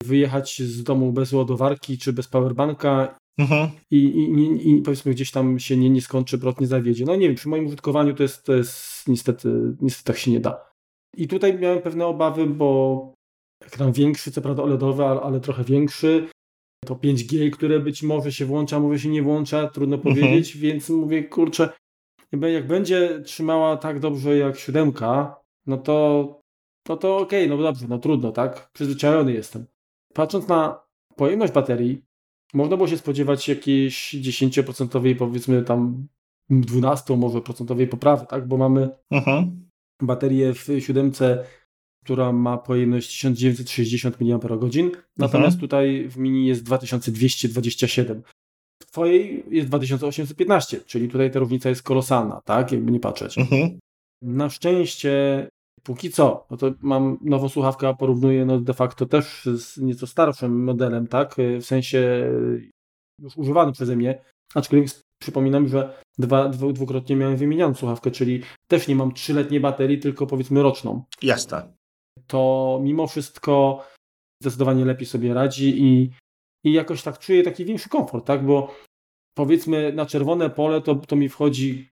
wyjechać z domu bez ładowarki czy bez powerbanka Mhm. i, i, i, i powiedzmy gdzieś tam się nie, nie skończy, prot nie zawiedzie. No nie wiem, przy moim użytkowaniu to jest, to jest niestety, niestety tak się nie da. I tutaj miałem pewne obawy, bo ekran większy, co prawda OLEDowy, ale, ale trochę większy. To 5G, które być może się włącza, może się nie włącza, trudno Mhm. powiedzieć, więc mówię, kurczę, jak będzie trzymała tak dobrze jak siódemka, no to, no to okej, no dobrze, no trudno, tak? Przyzwyczajony jestem. Patrząc na pojemność baterii, można było się spodziewać jakiejś 10% powiedzmy tam 12 może procentowej poprawy, tak? Bo mamy Mhm. Baterię w siódemce, która ma pojemność 1960 mAh, natomiast mhm. tutaj w Mini jest 2227. W twojej jest 2815, czyli tutaj ta różnica jest kolosalna, tak? Jakby nie patrzeć. Mhm. Na szczęście póki co, no to mam nową słuchawkę, a porównuję no de facto też z nieco starszym modelem, tak? W sensie już używany przeze mnie, aczkolwiek przypominam, że dwa, dwukrotnie miałem wymienianą słuchawkę, czyli też nie mam trzyletniej baterii, tylko powiedzmy roczną. Jasne. To mimo wszystko zdecydowanie lepiej sobie radzi i, i jakoś tak czuję taki większy komfort, tak? Bo powiedzmy na czerwone pole to, to mi wchodzi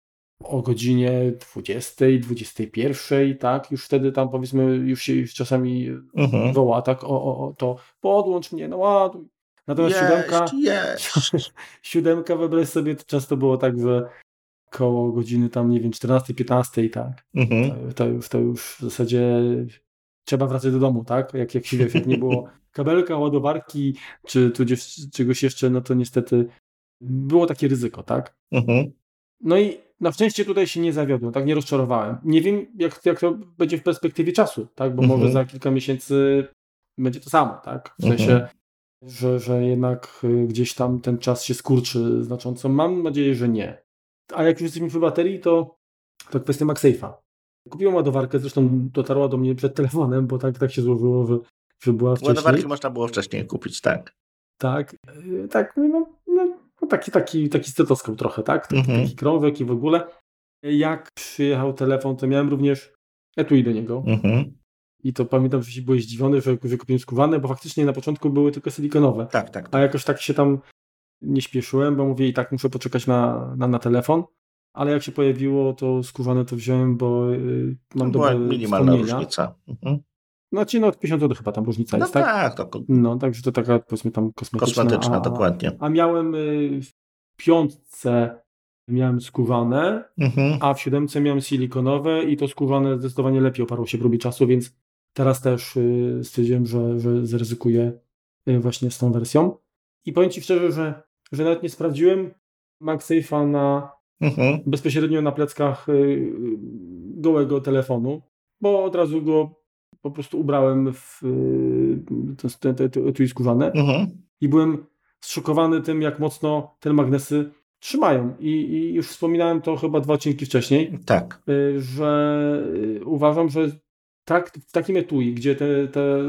o godzinie 20, 21, tak? Już wtedy tam powiedzmy już się już czasami mhm. woła, tak? O, o, o, to podłącz mnie, no ładuj. Natomiast jest, siódemka, jest. [LAUGHS] siódemka wyobraź sobie, to często było tak, że koło godziny tam, nie wiem, 14, 15 i tak. Mhm. To, to, już, to już w zasadzie trzeba wracać do domu, tak? Jak, jak się jak nie było [LAUGHS] kabelka, ładowarki, czy tudzież czegoś jeszcze, no to niestety było takie ryzyko, tak? Mhm. No i na szczęście tutaj się nie zawiodłem, tak? Nie rozczarowałem. Nie wiem, jak, jak to będzie w perspektywie czasu, tak? Bo mhm. może za kilka miesięcy będzie to samo, tak? W sensie mhm że, że jednak y, gdzieś tam ten czas się skurczy znacząco. Mam nadzieję, że nie. A jak już jesteśmy przy baterii, to, to kwestia MagSafe'a. Kupiłem ładowarkę, zresztą dotarła do mnie przed telefonem, bo tak, tak się złożyło, że, że była wcześniej. Ładowarki można było wcześniej kupić, tak. Tak, y, tak, no, no, no taki, taki, taki stetoskop trochę, tak? Taki, mhm. taki krążek i w ogóle. Jak przyjechał telefon, to miałem również etui do niego. Mhm. I to pamiętam, że się byłeś zdziwiony, że, że kupiłem skówane, bo faktycznie na początku były tylko silikonowe. Tak, tak, tak. A jakoś tak się tam nie śpieszyłem, bo mówię i tak muszę poczekać na, na, na telefon. Ale jak się pojawiło to skórzane, to wziąłem, bo yy, mam to dobre minimalna różnica. Mhm. Znaczy no od 50 zł chyba tam różnica no jest, tak? tak? To... No, także to taka powiedzmy tam kosmetyczna. Kosmetyczna, a, dokładnie. A miałem y, w piątce miałem skórzane, mhm. a w siódemce miałem silikonowe i to skórzane zdecydowanie lepiej oparło się próbie czasu, więc Teraz też y, stwierdziłem, że, że zaryzykuję y, właśnie z tą wersją. I powiem Ci szczerze, że, że nawet nie sprawdziłem MagSafe'a na mhm. bezpośrednio na pleckach y, gołego telefonu, bo od razu go po prostu ubrałem w te, te, te etui skórzane mhm. i byłem zszokowany tym, jak mocno te magnesy trzymają. I, I, już wspominałem to chyba dwa odcinki wcześniej. Tak. Że uważam, że tak, w takim etui, gdzie te, te,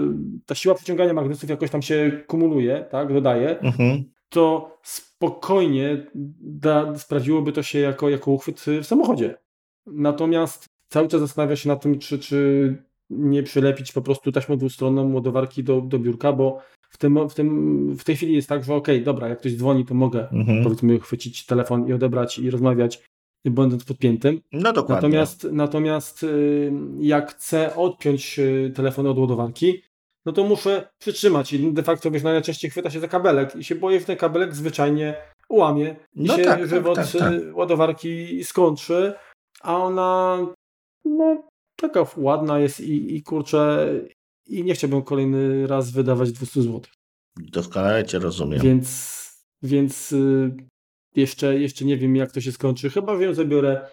ta siła przyciągania magnesów jakoś tam się kumuluje, tak, dodaje, mhm. to spokojnie da, sprawdziłoby to się jako, jako uchwyt w samochodzie. Natomiast cały czas zastanawia się nad tym, czy, czy nie przylepić po prostu taśmą dwustronną ładowarki do, do biurka, bo w, tym, w, tym, w tej chwili jest tak, że okej, okay, dobra, jak ktoś dzwoni, to mogę mhm. powiedzmy chwycić telefon i odebrać i rozmawiać będąc podpiętym. No dokładnie. Natomiast, natomiast y, jak chcę odpiąć y, telefon od ładowarki, no to muszę przytrzymać i de facto wiesz, najczęściej chwyta się za kabelek i się boję, że ten kabelek zwyczajnie ułamie i no się tak, tak żywot tak, tak, ładowarki skończy, a ona no taka ładna jest i, i kurczę i nie chciałbym kolejny raz wydawać 200 zł. Doskonale Cię rozumiem. Więc, więc y, jeszcze, jeszcze nie wiem, jak to się skończy. Chyba, ją zabiorę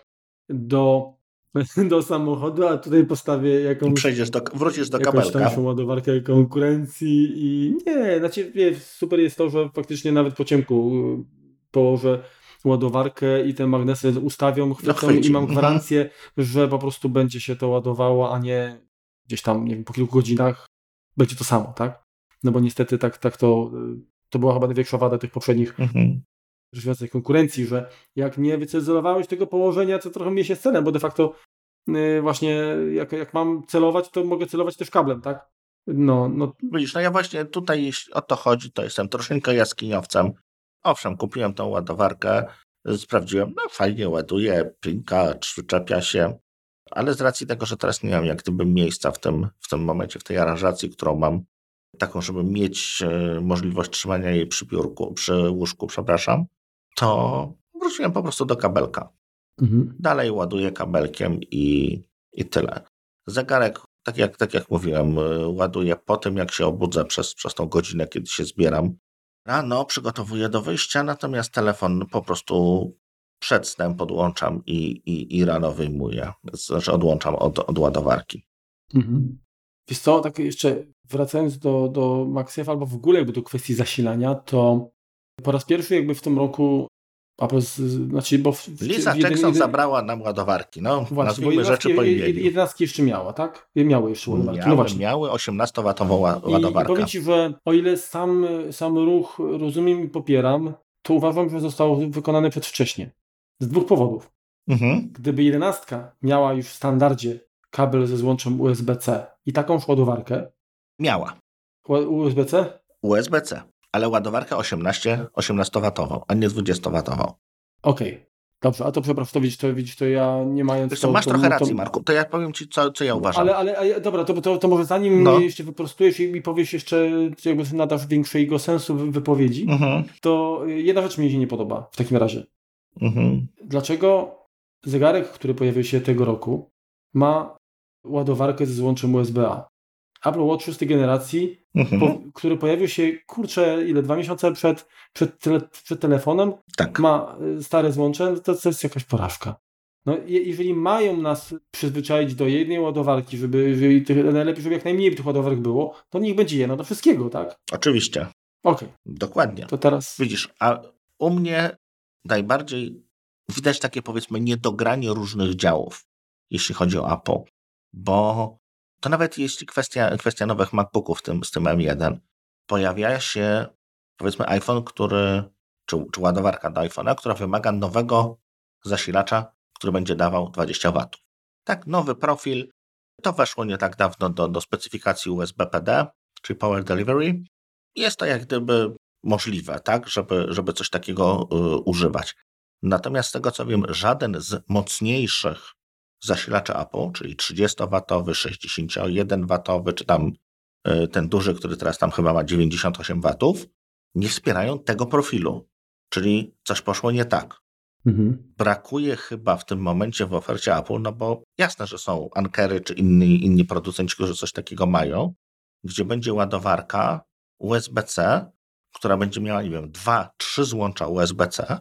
do, [LAUGHS] do samochodu, a tutaj postawię jakąś. Przejdziesz do, wrócisz do jakąś kabelka. tańszą ładowarkę konkurencji i nie, znaczy wie, super jest to, że faktycznie nawet po ciemku y, położę ładowarkę i te magnesy ustawią, chwycą i mam mhm. gwarancję, że po prostu będzie się to ładowało, a nie gdzieś tam, nie wiem, po kilku godzinach będzie to samo, tak? No bo niestety tak, tak to, y, to była chyba największa wada tych poprzednich mhm rzecz konkurencji, że jak nie wycezurowałeś tego położenia, to trochę mnie się scenę, bo de facto yy, właśnie jak, jak mam celować, to mogę celować też kablem, tak? No, no. Widzisz, no ja właśnie tutaj, jeśli o to chodzi, to jestem troszeczkę jaskiniowcem. Owszem, kupiłem tą ładowarkę, sprawdziłem, no fajnie ładuje, plinka, przyczepia się, ale z racji tego, że teraz nie mam jak gdyby miejsca w tym, w tym momencie, w tej aranżacji, którą mam, taką, żeby mieć e, możliwość trzymania jej przy biurku, przy łóżku, przepraszam, to wróciłem po prostu do kabelka. Mhm. Dalej ładuję kabelkiem i, i tyle. Zegarek, tak jak, tak jak mówiłem, y, ładuję po tym, jak się obudzę przez, przez tą godzinę, kiedy się zbieram. Rano przygotowuję do wyjścia, natomiast telefon po prostu przed snem podłączam i, i, i rano wyjmuję. Znaczy odłączam od, od ładowarki. Mhm. Wiesz co, tak jeszcze wracając do, do MagSafe albo w ogóle jakby do kwestii zasilania, to po raz pierwszy jakby w tym roku Apple, znaczy, bo w, Lisa w Jackson jeden, zabrała nam ładowarki, no właśnie, nazwijmy rzeczy po imieniu. 11 jeszcze miała, tak? Miały jeszcze ładowarki. Miały, no właśnie. miały 18-watową ładowarkę. I powiem Ci, że o ile sam, sam ruch rozumiem i popieram, to uważam, że został wykonany przedwcześnie. Z dwóch powodów. Mhm. Gdyby 11 miała już w standardzie kabel ze złączem USB-C i taką ładowarkę. Miała. USB-C? USB-C ale ładowarkę 18, 18-watową, a nie 20-watową. Okej. Okay. Dobrze, a to przepraszam, to widzisz, to, widzisz, to ja nie mając... To, masz to, trochę to, racji, Marku, to ja powiem ci, co, co ja uważam. Ale, ale, ale dobra, to, to, to może zanim no. jeszcze wyprostujesz i mi powiesz jeszcze, jakby nadasz większego sensu wypowiedzi, mhm. to jedna rzecz mi się nie podoba w takim razie. Mhm. Dlaczego zegarek, który pojawił się tego roku, ma ładowarkę ze złączem USB-A? Apple Watch szóstej generacji, mhm. po, który pojawił się, kurczę, ile, dwa miesiące przed, przed, tele, przed telefonem, tak. ma y, stare złącze, to, to jest jakaś porażka. No, jeżeli mają nas przyzwyczaić do jednej ładowarki, żeby, żeby najlepiej, żeby jak najmniej tych ładowarek było, to niech będzie jedna do wszystkiego, tak? Oczywiście. Okej. Okay. Dokładnie. To teraz... Widzisz, a u mnie najbardziej widać takie powiedzmy niedogranie różnych działów, jeśli chodzi o Apple, bo to nawet jeśli kwestia, kwestia nowych MacBooków tym, z tym M1, pojawia się powiedzmy iPhone, który, czy, czy ładowarka do iPhone'a, która wymaga nowego zasilacza, który będzie dawał 20 W. Tak, nowy profil. To weszło nie tak dawno do, do specyfikacji USB PD, czyli Power Delivery. Jest to jak gdyby możliwe, tak, żeby, żeby coś takiego y, używać. Natomiast z tego co wiem, żaden z mocniejszych zasilacze Apple, czyli 30W, 61W, czy tam e, ten duży, który teraz tam chyba ma 98W, nie wspierają tego profilu. Czyli coś poszło nie tak. Mhm. Brakuje chyba w tym momencie w ofercie Apple, no bo jasne, że są Ankery czy inni, inni producenci, którzy coś takiego mają, gdzie będzie ładowarka USB-C, która będzie miała, nie wiem, dwa, trzy złącza USB-C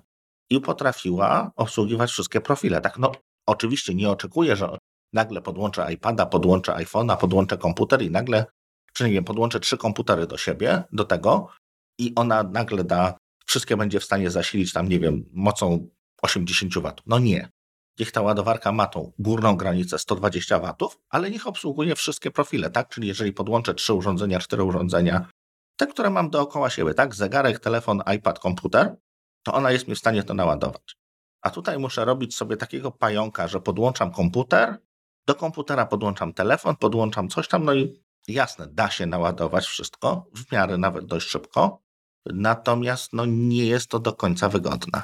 i potrafiła obsługiwać wszystkie profile. Tak, no Oczywiście nie oczekuję, że nagle podłączę iPada, podłączę iPhone'a, podłączę komputer i nagle, czy nie wiem, podłączę trzy komputery do siebie, do tego i ona nagle da, wszystkie będzie w stanie zasilić tam, nie wiem, mocą 80 W. No nie. Niech ta ładowarka ma tą górną granicę 120 W, ale niech obsługuje wszystkie profile, tak? Czyli jeżeli podłączę trzy urządzenia, cztery urządzenia, te, które mam dookoła siebie, tak? Zegarek, telefon, iPad, komputer, to ona jest mi w stanie to naładować. A tutaj muszę robić sobie takiego pająka, że podłączam komputer, do komputera podłączam telefon, podłączam coś tam, no i jasne, da się naładować wszystko, w miarę nawet dość szybko, natomiast no, nie jest to do końca wygodne.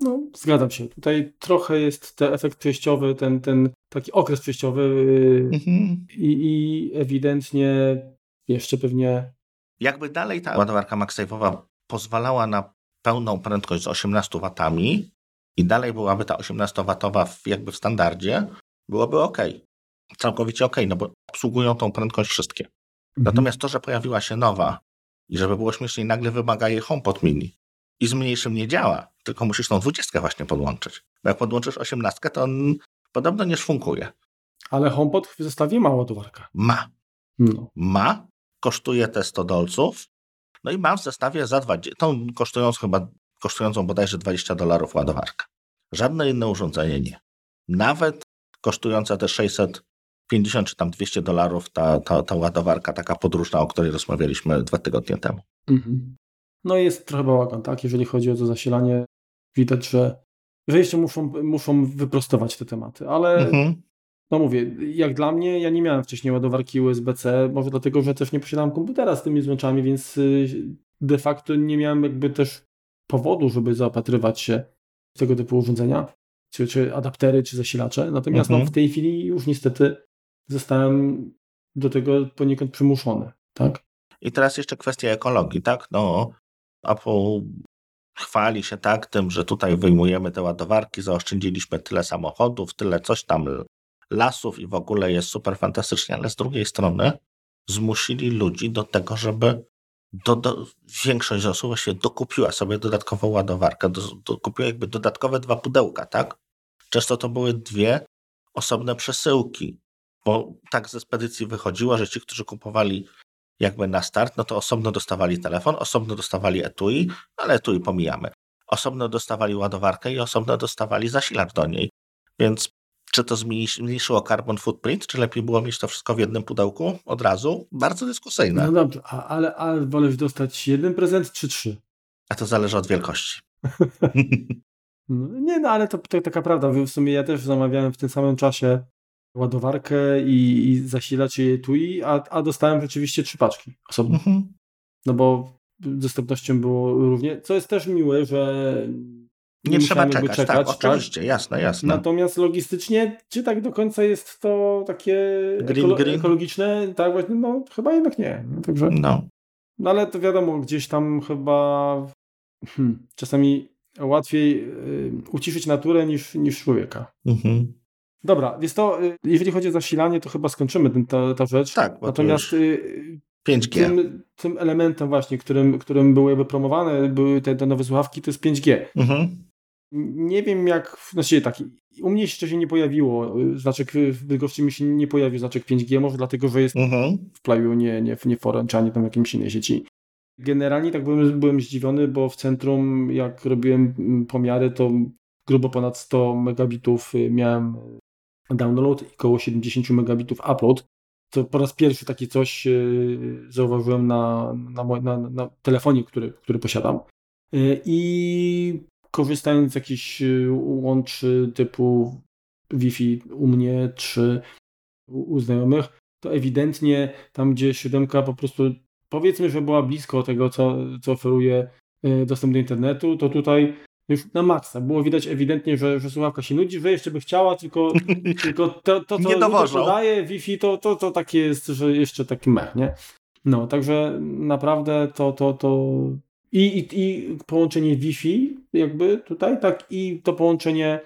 No, zgadzam się. Tutaj trochę jest ten efekt przejściowy, ten, ten taki okres przejściowy yy, mhm. i, i ewidentnie jeszcze pewnie... Jakby dalej ta ładowarka MagSafe'owa pozwalała na pełną prędkość z 18 watami, i dalej byłaby ta 18-watowa w, jakby w standardzie, byłoby ok. Całkowicie ok, no bo obsługują tą prędkość wszystkie. Mhm. Natomiast to, że pojawiła się nowa i żeby było śmieszniej, nagle wymaga jej HomePod mini i z mniejszym nie działa, tylko musisz tą 20 właśnie podłączyć. Bo jak podłączysz 18, to on podobno nie szfunkuje. Ale HomePod w zestawie ma ładowarkę. Ma. No. Ma, kosztuje te 100 dolców, no i mam w zestawie za 20, tą kosztując chyba kosztującą bodajże 20 dolarów ładowarkę. Żadne inne urządzenie nie. Nawet kosztująca te 650 czy tam 200 dolarów ta, ta, ta ładowarka taka podróżna, o której rozmawialiśmy dwa tygodnie temu. Mhm. No jest trochę bałagan, tak? Jeżeli chodzi o to zasilanie, widać, że, że jeszcze muszą, muszą wyprostować te tematy, ale mhm. no mówię, jak dla mnie, ja nie miałem wcześniej ładowarki USB-C, może dlatego, że też nie posiadałem komputera z tymi złączami, więc y, de facto nie miałem jakby też powodu, żeby zaopatrywać się w tego typu urządzenia, czy, czy adaptery, czy zasilacze. Natomiast no, mhm. no, w tej chwili już niestety zostałem do tego poniekąd przymuszony. Tak? I teraz jeszcze kwestia ekologii, tak? No, Apple chwali się tak tym, że tutaj wyjmujemy te ładowarki, zaoszczędziliśmy tyle samochodów, tyle coś tam lasów i w ogóle jest super fantastycznie, ale z drugiej strony zmusili ludzi do tego, żeby do, do, większość osób właśnie dokupiła sobie dodatkową ładowarkę, do, dokupiła jakby dodatkowe dwa pudełka, tak? Często to były dwie osobne przesyłki, bo tak ze spedycji wychodziło, że ci, którzy kupowali jakby na start, no to osobno dostawali telefon, osobno dostawali etui, ale etui pomijamy. Osobno dostawali ładowarkę i osobno dostawali zasilacz do niej. Więc czy to zmniejszyło carbon footprint, czy lepiej było mieć to wszystko w jednym pudełku od razu? Bardzo dyskusyjne. No dobrze, ale, ale wolesz dostać jeden prezent czy trzy? A to zależy od wielkości. [LAUGHS] no, nie, no ale to, to taka prawda. W sumie ja też zamawiałem w tym samym czasie ładowarkę i, i zasilacz i etui, a, a dostałem rzeczywiście trzy paczki osobno. Mhm. No bo dostępnością było równie, co jest też miłe, że nie, nie trzeba czekać, czekać, tak, tak, oczywiście, jasne, jasne. Natomiast logistycznie, czy tak do końca jest to takie green, ekolo green? ekologiczne? Tak, właśnie, no chyba jednak nie. Także, no. no ale to wiadomo, gdzieś tam chyba hmm, czasami łatwiej y, uciszyć naturę niż, niż człowieka. Mhm. Dobra, więc to, y, jeżeli chodzi o zasilanie, to chyba skończymy ten, ta, ta rzecz. Tak, Natomiast 5G. Y, tym, tym, elementem właśnie, którym, którym były jakby promowane, były te, te nowe słuchawki, to jest 5G. Mhm. Nie wiem jak, znaczy tak, u mnie jeszcze się nie pojawiło, y, znaczek w Bydgoszczy mi się nie pojawił znaczek 5G, może dlatego, że jest mhm. w Playu, nie, nie, nie w Orange, ani tam jakimś innej sieci. Generalnie tak byłem, byłem zdziwiony, bo w centrum jak robiłem mm, pomiary, to grubo ponad 100 megabitów miałem download i około 70 megabitów upload. To po raz pierwszy takie coś zauważyłem na, na, na, na telefonie, który, który posiadam. I korzystając z jakichś e, łączy typu Wi-Fi u mnie czy u znajomych, to ewidentnie tam, gdzie siódemka po prostu powiedzmy, że była blisko tego, co, co oferuje dostęp do internetu, to tutaj już na maksa. Było widać ewidentnie, że, że słuchawka się nudzi, że jeszcze by chciała, tylko, [LAUGHS] tylko to, to, co nie podaje Wi-Fi, to, to, to takie jest, że jeszcze taki mech, nie? No, także naprawdę to, to, to i, i, i połączenie Wi-Fi jakby tutaj, tak i to połączenie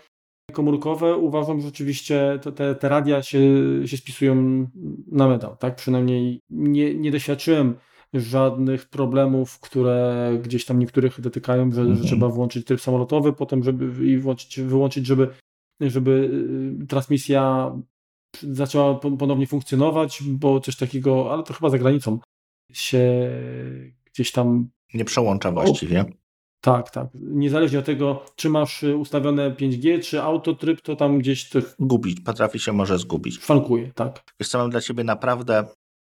komórkowe uważam, że rzeczywiście te, te radia się, się spisują na medal, tak? Przynajmniej nie, nie doświadczyłem żadnych problemów, które gdzieś tam niektórych dotykają, że, mhm. że trzeba włączyć tryb samolotowy, potem żeby i włączyć, wyłączyć, żeby, żeby y, transmisja zaczęła ponownie funkcjonować, bo coś takiego, ale to chyba za granicą się gdzieś tam... Nie przełącza właściwie. Tak, tak. Niezależnie od tego, czy masz ustawione 5G, czy autotryb, to tam gdzieś to... Gubić, potrafi się może zgubić. Szwankuje, tak. Wiesz co, mam dla Ciebie naprawdę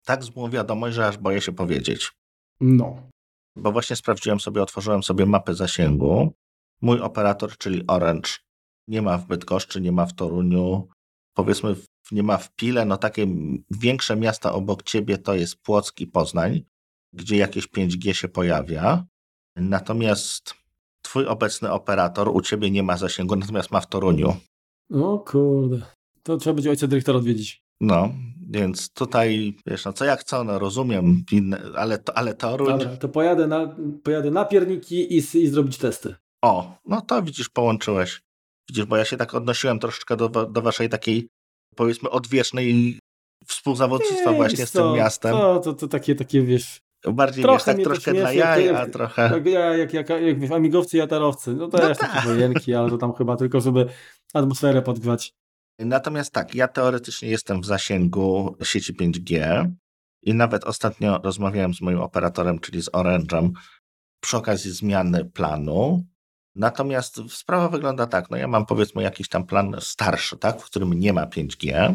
tak złą wiadomość, że aż boję się powiedzieć. No. Bo właśnie sprawdziłem sobie, otworzyłem sobie mapę zasięgu. Mój operator, czyli Orange, nie ma w Bydgoszczy, nie ma w Toruniu, powiedzmy nie ma w Pile, no takie większe miasta obok ciebie to jest Płock i Poznań, gdzie jakieś 5G się pojawia. Natomiast twój obecny operator u ciebie nie ma zasięgu, natomiast ma w Toruniu. O kurde. To trzeba będzie ojca dyrektora odwiedzić. No, więc tutaj, wiesz, no co jak co, no rozumiem, inne, ale, to, ale Toruń... Dobra, to pojadę na, pojadę na pierniki i, i zrobić testy. O, no to widzisz, połączyłeś. Widzisz, bo ja się tak odnosiłem troszeczkę do, do waszej takiej, powiedzmy, odwiecznej współzawodnictwa Nie, właśnie z tym miastem. To, to, to takie, takie, wiesz... Bardziej, trochę wiesz, tak troszkę dla jaj, a trochę... Tak, ja, jak, jak, jak, wiesz, amigowcy i atarowcy, no to no jest tak. takie wojenki, ale to tam chyba tylko, żeby atmosferę podgrzać. Natomiast tak, ja teoretycznie jestem w zasięgu sieci 5G i nawet ostatnio rozmawiałem z moim operatorem, czyli z Orange'em, przy okazji zmiany planu. Natomiast sprawa wygląda tak, no ja mam powiedzmy jakiś tam plan starszy, tak, w którym nie ma 5G.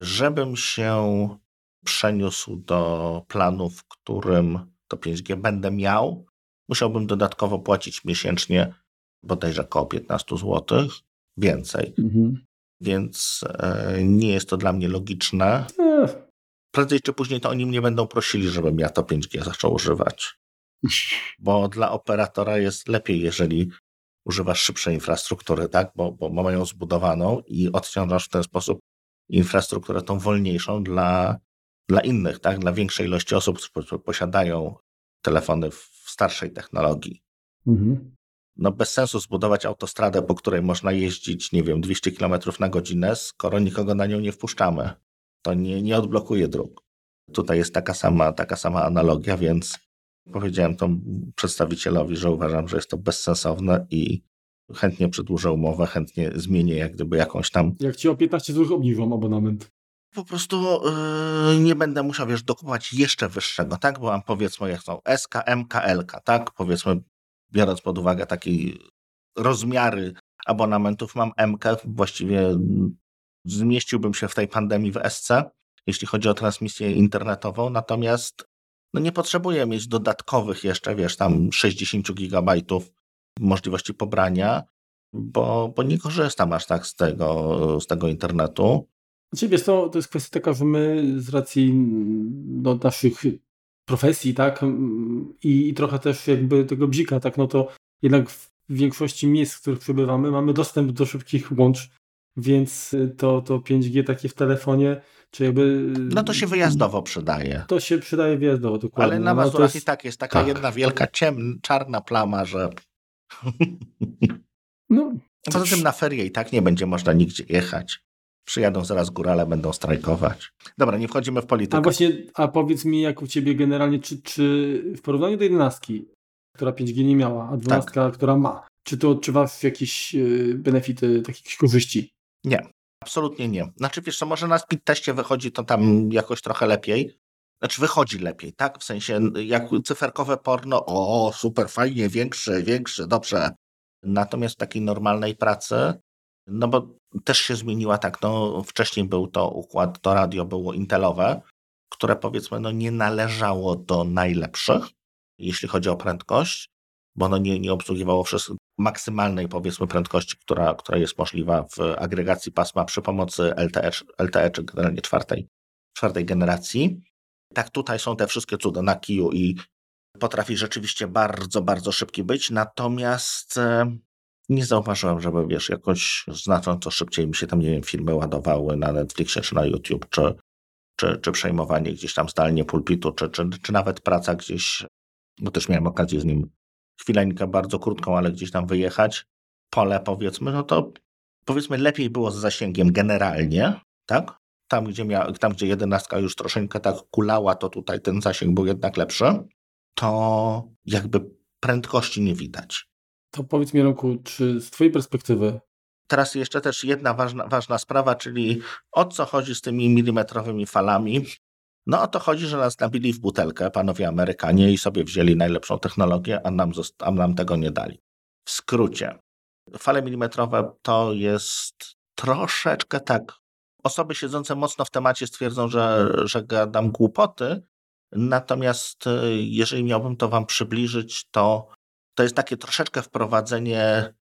Żebym się przeniósł do planu, w którym to 5G będę miał, musiałbym dodatkowo płacić miesięcznie bodajże około 15 zł więcej. Mhm więc e, nie jest to dla mnie logiczne. Prędzej czy później to oni mnie będą prosili, żebym ja to 5G zaczął używać. Bo dla operatora jest lepiej, jeżeli używasz szybszej infrastruktury, tak? Bo, bo mają zbudowaną i odciążasz w ten sposób infrastrukturę tą wolniejszą dla, dla innych, tak? Dla większej ilości osób, które posiadają telefony w starszej technologii. Mhm no bez sensu zbudować autostradę, po której można jeździć, nie wiem, 200 km na godzinę, skoro nikogo na nią nie wpuszczamy. To nie, nie odblokuje dróg. Tutaj jest taka sama, taka sama analogia, więc Powiedziałem to przedstawicielowi, że uważam, że jest to bezsensowne i chętnie przedłużę umowę, chętnie zmienię jak gdyby jakąś tam... Jak ci o 15 zł obniżą abonament. Po prostu yy, nie będę musiał, wiesz, dokupować jeszcze wyższego, tak? Bo mam powiedzmy, jak są SK, MK, LK, tak? Powiedzmy, biorąc pod uwagę takie rozmiary abonamentów, mam MK, właściwie zmieściłbym się w tej pandemii w SC, jeśli chodzi o transmisję internetową, natomiast no nie potrzebuję mieć dodatkowych jeszcze, wiesz, tam 60 gigabajtów możliwości pobrania, bo, bo nie korzystam aż tak z tego, z tego internetu. Znaczy, wiesz to, to jest kwestia taka, że my z racji no, naszych profesji, tak, i, i trochę też jakby tego bzika, tak, no to jednak w większości miejsc, w których przebywamy, mamy dostęp do szybkich łącz, więc to, to 5G takie w telefonie, czy jakby... No to się wyjazdowo przydaje. To się przydaje wyjazdowo, dokładnie. Ale na Mazurach no, jest... i tak jest taka tak. jedna wielka ciemna, czarna plama, że... No, Poza tym na ferie i tak nie będzie można nigdzie jechać. Przyjadą zaraz górale, będą strajkować. Dobra, nie wchodzimy w politykę. A właśnie, a powiedz mi, jak u ciebie generalnie, czy, czy w porównaniu do 11, która 5G nie miała, a 12, tak. która ma, czy to odczuwasz jakieś y, benefity, jakieś korzyści? Nie, absolutnie nie. Znaczy wiesz co, może na speed teście wychodzi to tam jakoś trochę lepiej. Znaczy wychodzi lepiej, tak? W sensie jak cyferkowe porno, o super, fajnie, większe, większe, dobrze. Natomiast w takiej normalnej pracy, no bo też się zmieniła tak, no wcześniej był to układ, to radio było intelowe, które powiedzmy no nie należało do najlepszych, jeśli chodzi o prędkość, bo ono nie, nie obsługiwało wszystkich maksymalnej powiedzmy prędkości, która, która jest możliwa w agregacji pasma przy pomocy LTE, LTE czy generalnie czwartej, czwartej generacji. Tak tutaj są te wszystkie cuda na kiju i potrafi rzeczywiście bardzo, bardzo szybki być, natomiast e, nie zauważyłem, żeby wiesz, jakoś znacząco szybciej mi się tam, nie wiem, filmy ładowały na Netflixie czy na YouTube, czy, czy, czy przejmowanie gdzieś tam zdalnie pulpitu, czy, czy, czy nawet praca gdzieś, bo też miałem okazję z nim chwileńkę bardzo krótką, ale gdzieś tam wyjechać, pole powiedzmy, no to powiedzmy lepiej było z zasięgiem generalnie, tak? Tam, gdzie, mia, tam, gdzie jedenastka już troszeczkę tak kulała, to tutaj ten zasięg był jednak lepszy, to jakby prędkości nie widać. To powiedz mi, Roku, czy z Twojej perspektywy Teraz jeszcze też jedna ważna, ważna sprawa, czyli o co chodzi z tymi milimetrowymi falami. No o to chodzi, że nas nabili w butelkę panowie Amerykanie i sobie wzięli najlepszą technologię, a nam, a nam tego nie dali. W skrócie, fale milimetrowe to jest troszeczkę tak. Osoby siedzące mocno w temacie stwierdzą, że, że gadam głupoty, natomiast e, jeżeli miałbym to wam przybliżyć, to to jest takie troszeczkę wprowadzenie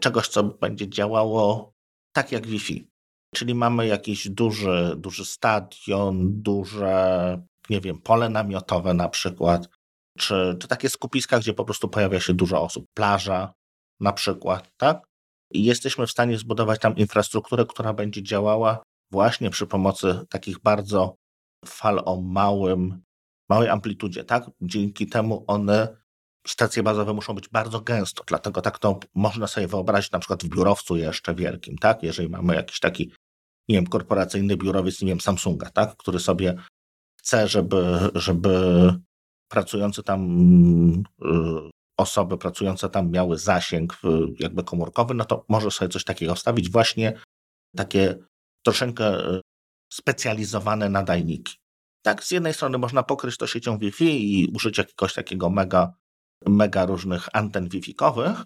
czegoś, co będzie działało tak jak Wi-Fi. Czyli mamy jakiś duży, duży stadion, duże, nie wiem, pole namiotowe na przykład, czy, czy takie skupiska, gdzie po prostu pojawia się dużo osób, plaża na przykład, tak? I jesteśmy w stanie zbudować tam infrastrukturę, która będzie działała właśnie przy pomocy takich bardzo fal o małym, małej amplitudzie, tak? Dzięki temu one, stacje bazowe muszą być bardzo gęsto, dlatego tak to można sobie wyobrazić na przykład w biurowcu jeszcze wielkim, tak? Jeżeli mamy jakiś taki nie wiem, korporacyjny biurowiec, nie wiem, Samsunga, tak? który sobie chce, żeby, żeby pracujące tam y, osoby pracujące tam miały zasięg jakby komórkowy, no to może sobie coś takiego wstawić, właśnie takie troszeczkę y, specjalizowane nadajniki. Tak, z jednej strony można pokryć to siecią Wi-Fi i użyć jakiegoś takiego mega, mega różnych anten Wi-Fi-kowych,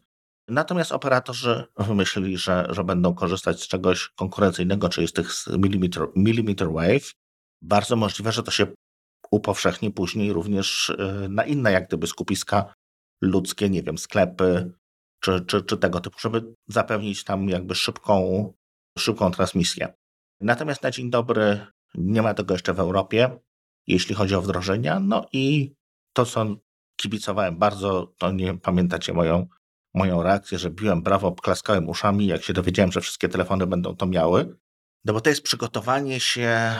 Natomiast operatorzy wymyślili, że, że będą korzystać z czegoś konkurencyjnego, czyli z tych millimeter, millimeter wave. Bardzo możliwe, że to się upowszechni później również y, na inne jak gdyby skupiska ludzkie, nie wiem, sklepy czy, czy, czy tego typu, żeby zapewnić tam jakby szybką, szybką transmisję. Natomiast na dzień dobry nie ma tego jeszcze w Europie, jeśli chodzi o wdrożenia. No i to, co kibicowałem bardzo, to nie pamiętacie moją moją reakcję, że biłem brawo, klaskałem uszami, jak się dowiedziałem, że wszystkie telefony będą to miały. No bo to jest przygotowanie się,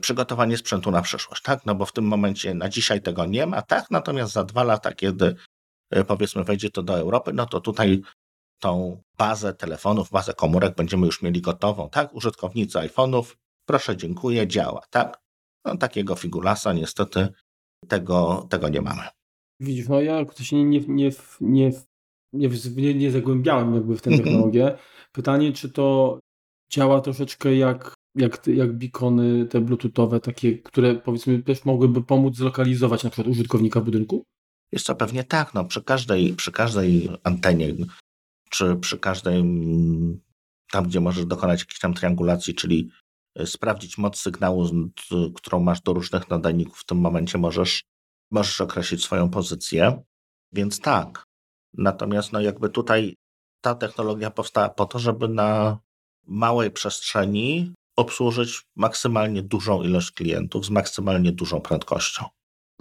przygotowanie sprzętu na przyszłość, tak? No bo w tym momencie na dzisiaj tego nie ma, tak? Natomiast za dwa lata, kiedy e, powiedzmy wejdzie to do Europy, no to tutaj tą bazę telefonów, bazę komórek będziemy już mieli gotową, tak? Użytkownicy iPhone'ów, proszę, dziękuję, działa, tak? No takiego figulasa niestety tego, tego nie mamy. Widzisz, no ja się nie, nie, nie, nie, nie, nie zagłębiałem jakby w tę mhm. technologię. Pytanie, czy to działa troszeczkę jak, jak, jak beacony te bluetoothowe, takie, które powiedzmy też mogłyby pomóc zlokalizować na przykład użytkownika budynku? Jest to pewnie tak, no przy każdej, przy każdej antenie, czy przy każdej mm, tam, gdzie możesz dokonać jakiejś tam triangulacji, czyli e, sprawdzić moc sygnału, którą masz do różnych nadajników, w tym momencie możesz, możesz określić swoją pozycję. Więc tak. Natomiast no jakby tutaj ta technologia powstała po to, żeby na małej przestrzeni obsłużyć maksymalnie dużą ilość klientów z maksymalnie dużą prędkością.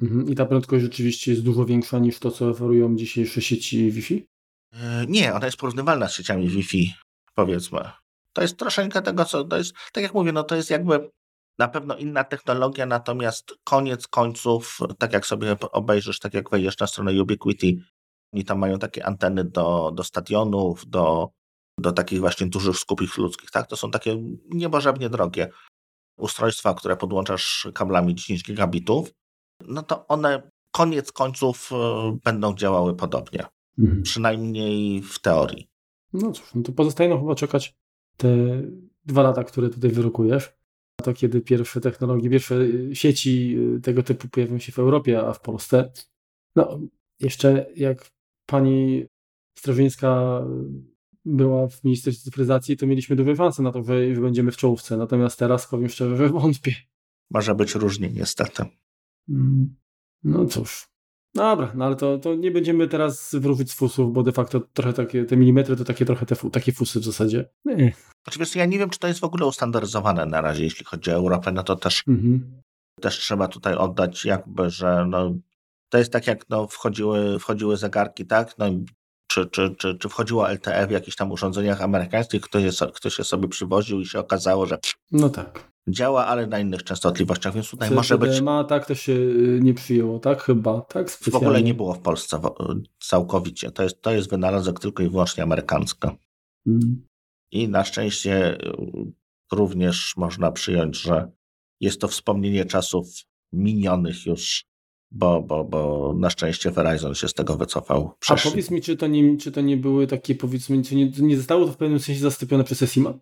Mhm. I ta prędkość rzeczywiście jest dużo większa niż to, co oferują dzisiejsze sieci Wi-Fi? E, nie, ona jest porównywalna z sieciami Wi-Fi, powiedzmy. To jest troszeczkę tego, co to jest, tak jak mówię, no to jest jakby na pewno inna technologia, natomiast koniec końców, tak jak sobie obejrzysz, tak jak wejdziesz na stronę Ubiquiti, oni tam mają takie anteny do, do stadionów, do, do takich właśnie dużych skupów ludzkich, tak? To są takie niebożebnie drogie ustrojstwa, które podłączasz kablami 10 gigabitów, no to one koniec końców e, będą działały podobnie. Mhm. Przynajmniej w teorii. No cóż, no to pozostaje no chyba czekać te dwa lata, które tutaj wyrokujesz. To kiedy pierwsze technologie, pierwsze sieci e, tego typu pojawią się w Europie, a w Polsce. No, jeszcze jak pani Strażyńska była w Ministerstwie Cyfryzacji, to mieliśmy duże szanse na to, że będziemy w czołówce. Natomiast teraz powiem szczerze, że wątpię. Może być różnie, niestety. Mm, no cóż. Dobra, no ale to, to nie będziemy teraz wrócić z fusów, bo de facto trochę takie, te milimetry to takie trochę te, takie fusy w zasadzie. Nie. Oczywiście ja nie wiem, czy to jest w ogóle ustandaryzowane na razie, jeśli chodzi o Europę, no to też, mhm. też trzeba tutaj oddać jakby, że no, to jest tak jak no, wchodziły, wchodziły zegarki, tak? No, czy, czy, czy, czy wchodziło LTE w jakichś tam urządzeniach amerykańskich, ktoś je, ktoś je sobie przywoził i się okazało, że no tak. działa, ale na innych częstotliwościach, więc tutaj może być... Ma tak to się y, nie przyjęło, tak? Chyba, tak? Specjalnie. W ogóle nie było w Polsce całkowicie. To jest, to jest wynalazek tylko i wyłącznie amerykański. Mm. I na szczęście y, również można przyjąć, że jest to wspomnienie czasów minionych już bo, bo, bo na szczęście Verizon się z tego wycofał. Przesz... A powiedz mi, czy to, nie, czy to nie były takie, powiedzmy, czy nie, nie zostało to w pewnym sensie zastąpione przez SIMA?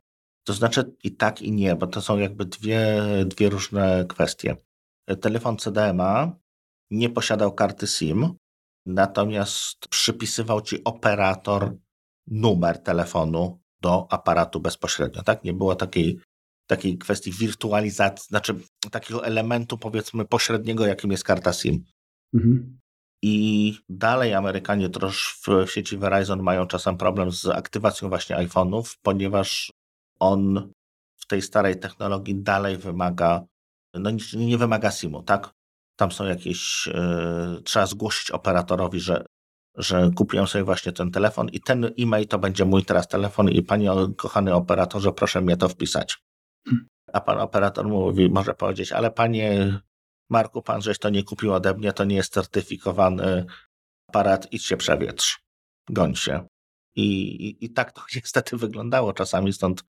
To znaczy i tak, i nie, bo to są jakby dwie, dwie różne kwestie. Telefon CDMA nie posiadał karty SIM, natomiast przypisywał ci operator numer telefonu do aparatu bezpośrednio. Tak? Nie było takiej takiej kwestii wirtualizacji, znaczy takiego elementu powiedzmy pośredniego, jakim jest karta SIM. Mhm. I dalej Amerykanie też w sieci Verizon mają czasem problem z aktywacją właśnie iPhone'ów, ponieważ on w tej starej technologii dalej wymaga, no nie, nie wymaga SIM-u, tak? Tam są jakieś, yy, trzeba zgłosić operatorowi, że, że kupiłem sobie właśnie ten telefon i ten e-mail to będzie mój teraz telefon i panie kochany operatorze, proszę mnie to wpisać. A pan operator mówi, może powiedzieć, ale panie Marku, pan żeś to nie kupił ode mnie, to nie jest certyfikowany aparat, idź się przewietrz, goń się. I, i, i tak to [LAUGHS] niestety wyglądało czasami, stąd,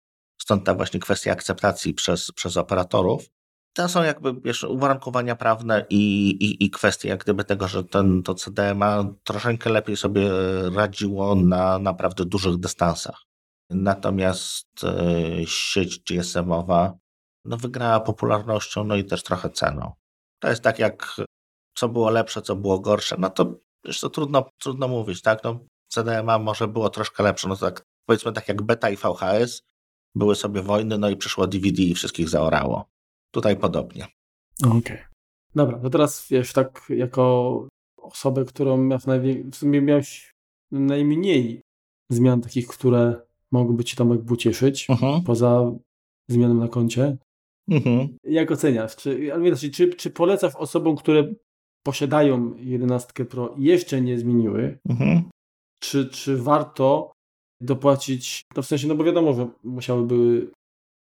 stąd ta właśnie kwestia akceptacji przez, przez operatorów. To są jakby wiesz, uwarunkowania prawne i, i, i kwestie jak gdyby tego, że ten, to CDMA troszeczkę lepiej sobie radziło na naprawdę dużych dystansach. Natomiast e, sieć GSM-owa no, wygrała popularnością, no i też trochę ceną. To jest tak jak co było lepsze, co było gorsze, no to już to trudno, trudno mówić, tak? No, CDMA może było troszkę lepsze, no tak powiedzmy tak jak beta i VHS, były sobie wojny, no i przyszło DVD i wszystkich zaorało. Tutaj podobnie. Okej. Okay. Dobra, to teraz wiesz, tak jako osobę, którą miał w sumie miałeś najmniej zmian takich, które mogłyby Cię Tomek ucieszyć, uh-huh. poza zmianą na koncie. Uh-huh. Jak oceniasz? Czy, znaczy, czy, czy polecasz osobom, które posiadają 11 Pro i jeszcze nie zmieniły, uh-huh. czy, czy warto dopłacić, no w sensie, no bo wiadomo, że musiałyby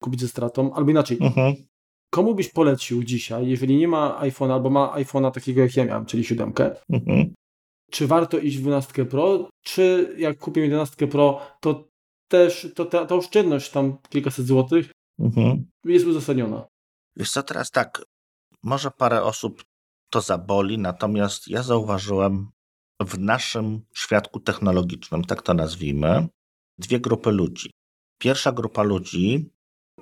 kupić ze stratą, albo inaczej. Komu byś polecił dzisiaj, jeżeli nie ma iPhone'a, albo ma iPhone'a takiego jak ja miałem, czyli 7, czy warto iść w 12 Pro, czy jak kupię 11 Pro, to też to, ta, ta oszczędność tam kilkaset złotych mhm. jest uzasadniona. Wiesz co, teraz tak, może parę osób to zaboli, natomiast ja zauważyłem w naszym świadku technologicznym, tak to nazwijmy, dwie grupy ludzi. Pierwsza grupa ludzi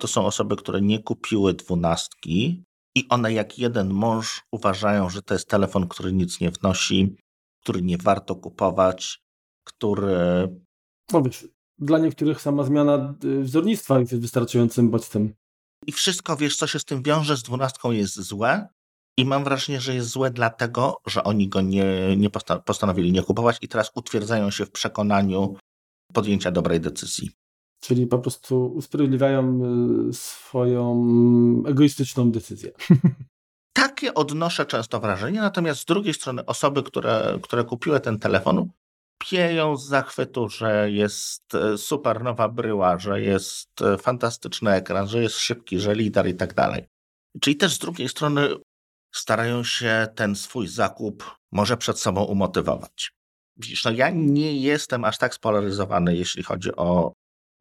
to są osoby, które nie kupiły dwunastki i one jak jeden mąż uważają, że to jest telefon, który nic nie wnosi, który nie warto kupować, który. No wiesz, dla niektórych sama zmiana y, wzornictwa jest wystarczającym bodźcem. I wszystko, wiesz, co się z tym wiąże, z dwunastką jest złe. I mam wrażenie, że jest złe dlatego, że oni go nie, nie postanowili nie kupować i teraz utwierdzają się w przekonaniu podjęcia dobrej decyzji. Czyli po prostu usprawiedliwiają y, swoją egoistyczną decyzję. [LAUGHS] Takie odnoszę często wrażenie, natomiast z drugiej strony osoby, które, które kupiły ten telefon, pieją z zachwytu, że jest e, super nowa bryła, że jest e, fantastyczny ekran, że jest szybki, że lider i tak dalej. Czyli też z drugiej strony starają się ten swój zakup może przed sobą umotywować. Widzisz, no ja nie jestem aż tak spolaryzowany, jeśli chodzi o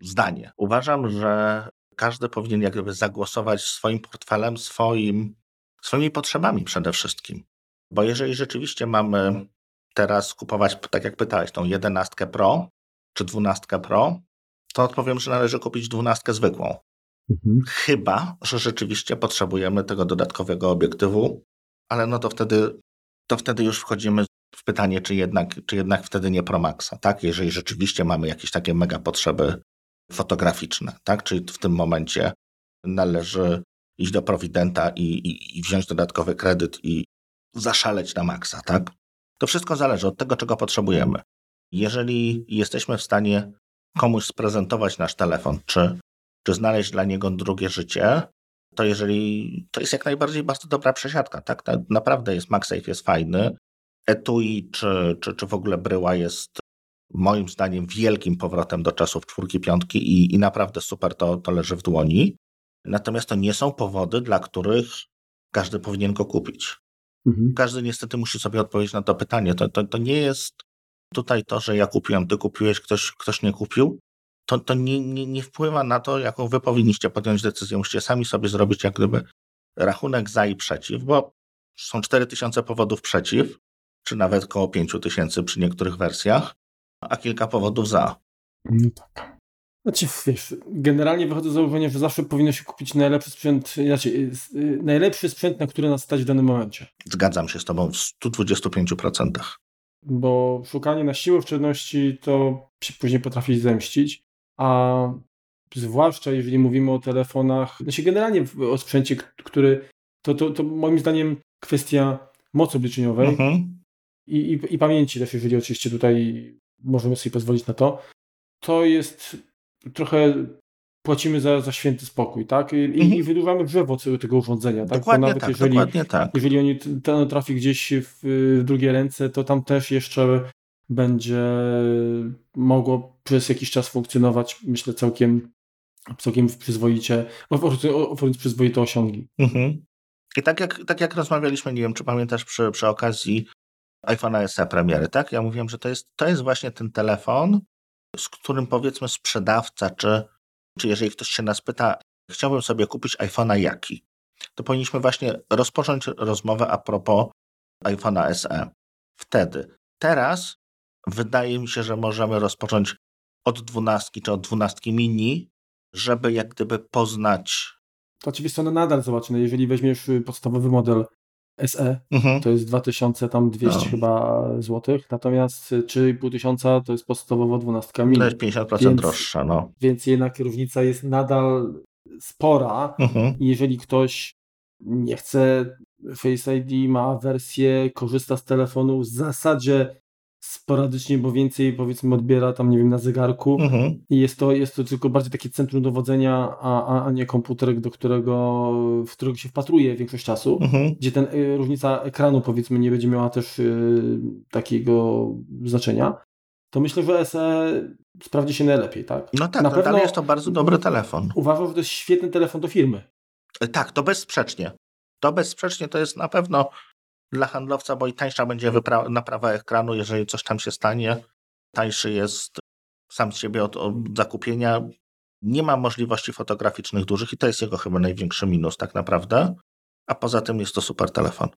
zdanie. Uważam, że każdy powinien jakby zagłosować swoim portfelem, swoim, swoimi potrzebami przede wszystkim. Bo jeżeli rzeczywiście mamy teraz kupować, tak jak pytałeś, tą 11 Pro czy 12 Pro, to odpowiem, że należy kupić 12 zwykłą. Mhm. Chyba, że rzeczywiście potrzebujemy tego dodatkowego obiektywu, ale no to wtedy, to wtedy już wchodzimy w pytanie, czy jednak, czy jednak wtedy nie Pro Maxa, tak? Jeżeli rzeczywiście mamy jakieś takie mega potrzeby fotograficzne, tak? Czyli w tym momencie należy iść do Providenta i, i, i wziąć dodatkowy kredyt i zaszaleć na maksa, tak? To wszystko zależy od tego, czego potrzebujemy. Jeżeli jesteśmy w stanie komuś sprezentować nasz telefon, czy, czy znaleźć dla niego drugie życie, to jeżeli to jest jak najbardziej bardzo dobra przesiadka, tak? Naprawdę jest MagSafe, jest fajny. Etui czy, czy, czy w ogóle bryła jest moim zdaniem wielkim powrotem do czasów czwórki, piątki i, i naprawdę super to, to leży w dłoni. Natomiast to nie są powody, dla których każdy powinien go kupić. Mhm. Każdy niestety musi sobie odpowiedzieć na to pytanie. To, to, to nie jest tutaj to, że ja kupiłem, ty kupiłeś, ktoś, ktoś nie kupił. To, to nie, nie, nie wpływa na to, jaką wy powinniście podjąć decyzję. Musicie sami sobie zrobić jak gdyby rachunek za i przeciw, bo są 4000 powodów przeciw, czy nawet około 5000 przy niektórych wersjach, a kilka powodów za. No tak. Znaczy, wiesz, generalnie wychodzę z założenia, że zawsze powinno się kupić najlepszy sprzęt, znaczy, y, najlepszy sprzęt, na który nas stać w danym momencie. Zgadzam się z tobą w 125%. Bo szukanie na siłę oszczędności to się później potrafi zemścić, a zwłaszcza jeżeli mówimy o telefonach, znaczy generalnie o sprzęcie, który to, to, to moim zdaniem kwestia mocy obliczeniowej mhm. i, i, i pamięci też, jeżeli oczywiście tutaj możemy sobie pozwolić na to, to jest trochę płacimy za, za święty spokój, tak? I, mhm. i wydłużamy drzewo tego urządzenia, tak? Dokładnie nawet tak, jeżeli, dokładnie tak. Jeżeli oni, ten trafi gdzieś w, w drugie ręce, to tam też jeszcze będzie mogło przez jakiś czas funkcjonować, myślę, całkiem, całkiem przyzwoicie, oferując przyzwoite osiągi. Mhm. I tak jak, tak jak rozmawialiśmy, nie wiem, czy pamiętasz przy, przy okazji iPhone'a SE premiery, tak? Ja mówiłem, że to jest, to jest właśnie ten telefon, z którym powiedzmy sprzedawca, czy, czy jeżeli ktoś się nas pyta, chciałbym sobie kupić iPhone'a jaki, to powinniśmy właśnie rozpocząć rozmowę a propos iPhone'a SE. Wtedy. Teraz wydaje mi się, że możemy rozpocząć od 12 czy od 12 mini, żeby jak gdyby poznać. To oczywiście one nadal zobaczymy. Jeżeli weźmiesz podstawowy model SE mhm. to jest 2200 no. chyba złotych, natomiast 3,5 tysiąca to jest podstawowo 12 mini. To jest 50% więc, droższa, no. Więc jednak różnica jest nadal spora mhm. jeżeli ktoś nie chce Face ID, ma wersję, korzysta z telefonu w zasadzie sporadycznie, bo więcej powiedzmy odbiera tam, nie wiem, na zegarku mhm. i jest to, jest to tylko bardziej takie centrum dowodzenia, a, a, nie komputer, do którego, w którego się wpatruje większość czasu, mhm. gdzie ten y, różnica ekranu powiedzmy nie będzie miała też y, takiego znaczenia, to myślę, że SE sprawdzi się najlepiej, tak? No tak, Na no pewno jest to bardzo dobry telefon. Uważam, że to jest świetny telefon do firmy. E, tak, to bezsprzecznie. To bezsprzecznie to jest na pewno dla handlowca, bo i tańsza będzie naprawa ekranu, jeżeli coś tam się stanie. Tańszy jest sam z siebie od, od zakupienia. Nie ma możliwości fotograficznych dużych i to jest jego chyba największy minus tak naprawdę. A poza tym jest to super telefon.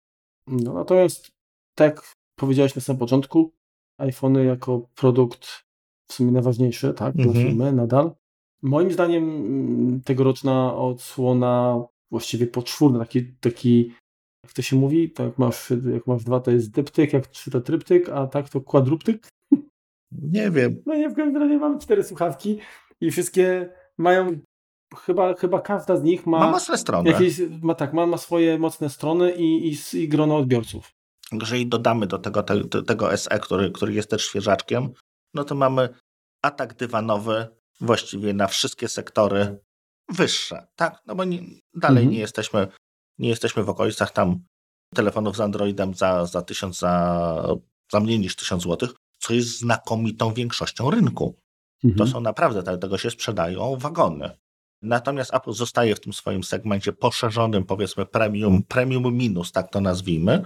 No natomiast, tak jak powiedziałeś na samym początku, iPhony jako produkt w sumie najważniejszy, tak, dla Mhm. firmy nadal. Moim zdaniem mm, tegoroczna odsłona właściwie poczwórna, taki, taki jak to się mówi, to jak masz, jak masz dwa to jest dyptyk, jak trzy to tryptyk, a tak to kwadruptyk. Nie wiem. No nie, w każdym razie mam cztery słuchawki i wszystkie mają, chyba, chyba każda z nich ma, Ma mocne strony. jakieś, ma tak, ma, ma swoje mocne strony i, i, i grono odbiorców. Jeżeli dodamy do tego, te, te- tego SE, który, który jest też świeżaczkiem, no to mamy atak dywanowy właściwie na wszystkie sektory wyższe, tak? No bo nie, dalej Mhm. nie jesteśmy nie jesteśmy w okolicach tam telefonów z Androidem za, za tysiąc, za, za mniej niż tysiąc złotych, co jest znakomitą większością rynku. To Mhm. są naprawdę, te- tego się sprzedają wagony. Natomiast Apple zostaje w tym swoim segmencie poszerzonym, powiedzmy premium, premium minus, tak to nazwijmy.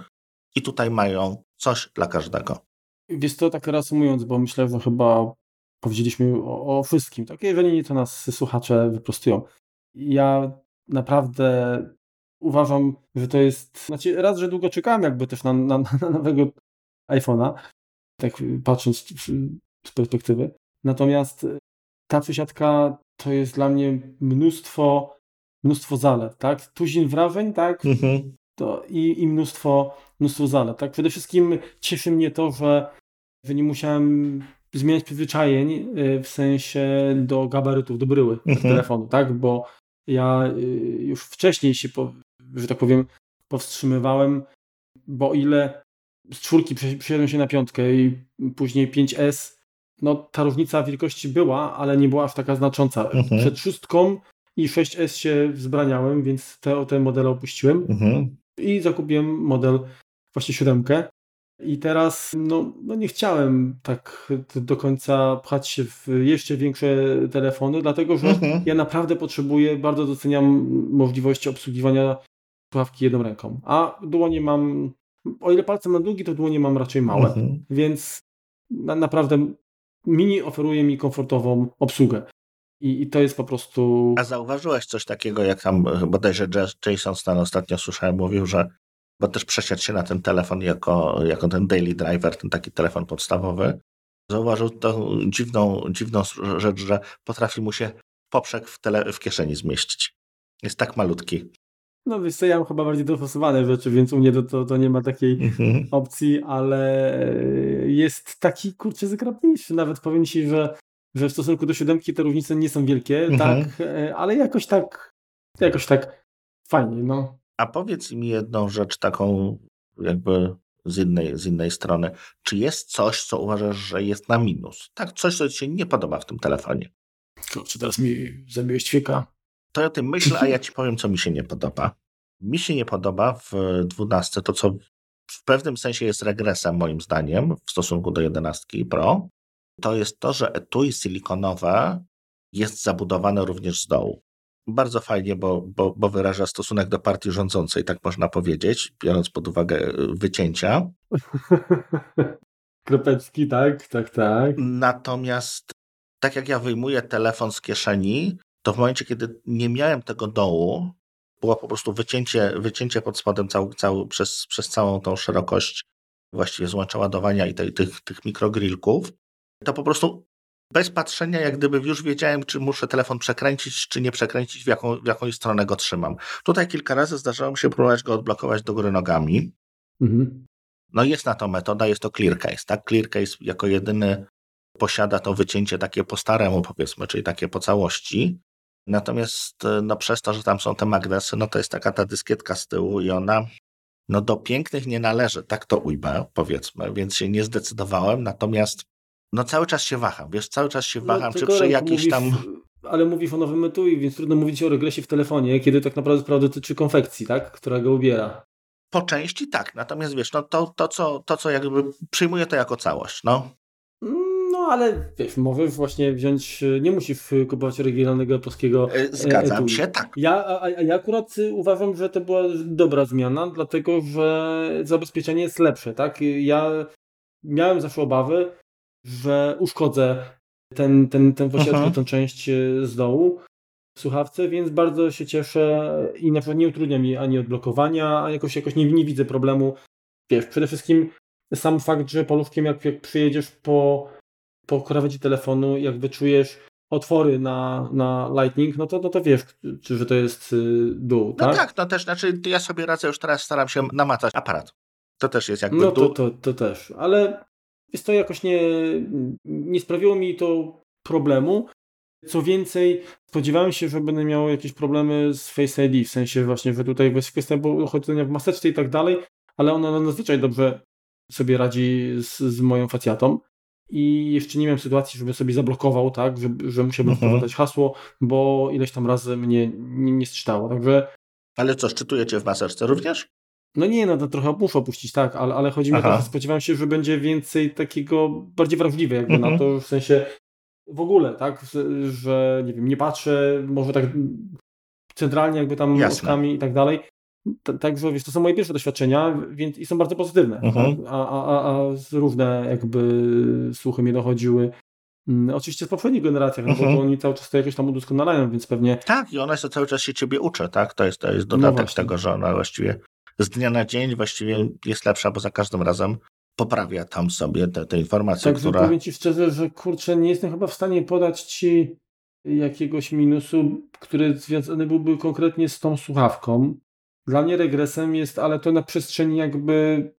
I tutaj mają coś dla każdego. Wiesz to tak reasumując, bo myślę, że chyba powiedzieliśmy o, o wszystkim. Tak, jeżeli nie, to nas słuchacze wyprostują. Ja naprawdę uważam, że to jest. Znaczy, raz, że długo czekałem, jakby też na, na, na nowego iPhone'a, tak patrząc z perspektywy. Natomiast ta przesiadka to jest dla mnie mnóstwo, mnóstwo zalet, tak? Tuzin wrażeń, tak? to i, i mnóstwo, mnóstwo zalet. Tak? Przede wszystkim cieszy mnie to, że, że nie musiałem zmieniać przyzwyczajeń y, w sensie do gabarytów, do bryły Mhm. telefonu, tak? Bo ja y, już wcześniej się, po, że tak powiem, powstrzymywałem, bo ile z czwórki prze- przesiadłem się na piątkę i później 5S, no ta różnica wielkości była, ale nie była aż taka znacząca. Mhm. Przed szóstką i 6S się wzbraniałem, więc te, te modele opuściłem Mhm. i zakupiłem model właśnie siódemkę. I teraz no, no nie chciałem tak do końca pchać się w jeszcze większe telefony, dlatego że Mhm. ja naprawdę potrzebuję, bardzo doceniam możliwości obsługiwania słuchawki jedną ręką. A dłonie mam, o ile palce mam długi, to dłonie mam raczej małe. Mhm. Więc na, naprawdę mini oferuje mi komfortową obsługę. I, I to jest po prostu. A zauważyłeś coś takiego, jak tam e, bodajże Jas- Jason Stan ostatnio słyszałem, mówił, że bo też przesiadł się na ten telefon jako, jako ten daily driver, ten taki telefon podstawowy. Zauważył tą dziwną, dziwną rzecz, że potrafi mu się poprzek w, tele, w kieszeni zmieścić. Jest tak malutki. No wiesz co, ja mam chyba bardziej dostosowane rzeczy, więc u mnie to, to, to nie ma takiej Mhm. opcji, ale jest taki kurczę zgrabniejszy. Nawet powiem ci, że, że w stosunku do siódemki te różnice nie są wielkie, Mhm. tak, e, ale jakoś tak, jakoś tak fajnie, no. A powiedz mi jedną rzecz taką jakby z innej, z innej strony. Czy jest coś, co uważasz, że jest na minus? Tak, coś, co ci się nie podoba w tym telefonie. Kurczę, teraz mi zabiłeś ćwieka. To ja o tym myślę, a ja ci powiem, co mi się nie podoba. Mi się nie podoba w 12 to, co w pewnym sensie jest regresem, moim zdaniem, w stosunku do 11 Pro. To jest to, że etui silikonowe jest zabudowane również z dołu. Bardzo fajnie, bo, bo, bo wyraża stosunek do partii rządzącej, tak można powiedzieć, biorąc pod uwagę y, wycięcia. [LAUGHS] Kropeczki, tak, tak, tak. Natomiast tak jak ja wyjmuję telefon z kieszeni, to w momencie, kiedy nie miałem tego dołu, było po prostu wycięcie, wycięcie pod spodem cał, cał, przez, przez całą tą szerokość właściwie złącza ładowania i tej, tych, tych mikrogrilków, to po prostu bez patrzenia, jak gdyby już wiedziałem, czy muszę telefon przekręcić, czy nie przekręcić, w jaką, w jaką stronę go trzymam. Tutaj kilka razy zdarzało mi się próbować go odblokować do góry nogami. Mhm. No jest na to metoda, jest to ClearCase. Tak? ClearCase jako jedyny posiada to wycięcie takie po staremu, powiedzmy, czyli takie po całości. Natomiast e, no, przez to, że tam są te magnesy, no to jest taka ta dyskietka z tyłu i ona no, do pięknych nie należy, tak to ujmę, powiedzmy, więc się nie zdecydowałem. Natomiast no, cały czas się waham, wiesz, cały czas się waham, No, czy przy jak jakiejś mówisz, tam. Ale mówisz o nowym etui, więc trudno mówić o regresie w telefonie, kiedy tak naprawdę sprawa dotyczy konfekcji, tak? Która go ubiera. Po części tak, natomiast wiesz, no to, to, co, to co jakby przyjmuję to jako całość, no. Ale wiesz, możesz właśnie wziąć, nie musisz kupować oryginalnego polskiego E, Zgadzam etui. się, tak. Ja, a, a ja akurat uważam, że to była dobra zmiana, dlatego że zabezpieczenie jest lepsze, tak? Ja miałem zawsze obawy, że uszkodzę ten, ten, ten właściwie Mhm. tę część z dołu w słuchawce, więc bardzo się cieszę i na przykład nie utrudnia mi ani odblokowania, a jakoś, jakoś nie, nie widzę problemu. Wiesz, przede wszystkim sam fakt, że paluszkiem jak, jak przyjedziesz po, po krawędzi telefonu, jak wyczujesz otwory na, na Lightning, no to, no to wiesz, czy, że to jest y, dół, No tak? tak, no też, znaczy ja sobie radzę już teraz, staram się namacać aparat. To też jest jakby No to, dół. to, to też, ale jest to jakoś nie, nie sprawiło mi to problemu. Co więcej, spodziewałem się, że będę miał jakieś problemy z Face ID, w sensie właśnie, że tutaj jest kwestia chodzenia w maseczce i tak dalej, ale ona nadzwyczaj dobrze sobie radzi z, z moją facjatą i jeszcze nie miałem sytuacji, żeby sobie zablokował, tak, że, że musiałbym Mhm. wprowadzać hasło, bo ileś tam razy mnie nie, nie sczytało, także Ale co, szczytujecie w maseczce również? no nie, no to trochę muszę opuścić, tak, ale, ale chodzi mi o to, że spodziewałem się, że będzie więcej takiego, bardziej wrażliwe jakby Mhm. na to, w sensie w ogóle, tak, że- że nie wiem, nie patrzę, może tak centralnie jakby tam Jasne. oczkami i tak dalej. T- Także wiesz, to są moje pierwsze doświadczenia, więc i są bardzo pozytywne. Mhm. Tak? A, a, a, a z różne jakby słuchy mi dochodziły. Mm, Oczywiście z poprzednich generacjach, no bo Mhm. to oni cały czas to jakoś tam udoskonalają, więc pewnie Tak, i ona się cały czas się ciebie uczy, tak? To jest, to jest No dodatek właśnie. tego, że ona właściwie z dnia na dzień właściwie jest lepsza, bo za każdym razem poprawia tam sobie te, te informacje, Także która... powiem Ci szczerze, że kurczę, nie jestem chyba w stanie podać Ci jakiegoś minusu, który związany byłby konkretnie z tą słuchawką. Dla mnie regresem jest, ale to na przestrzeni jakby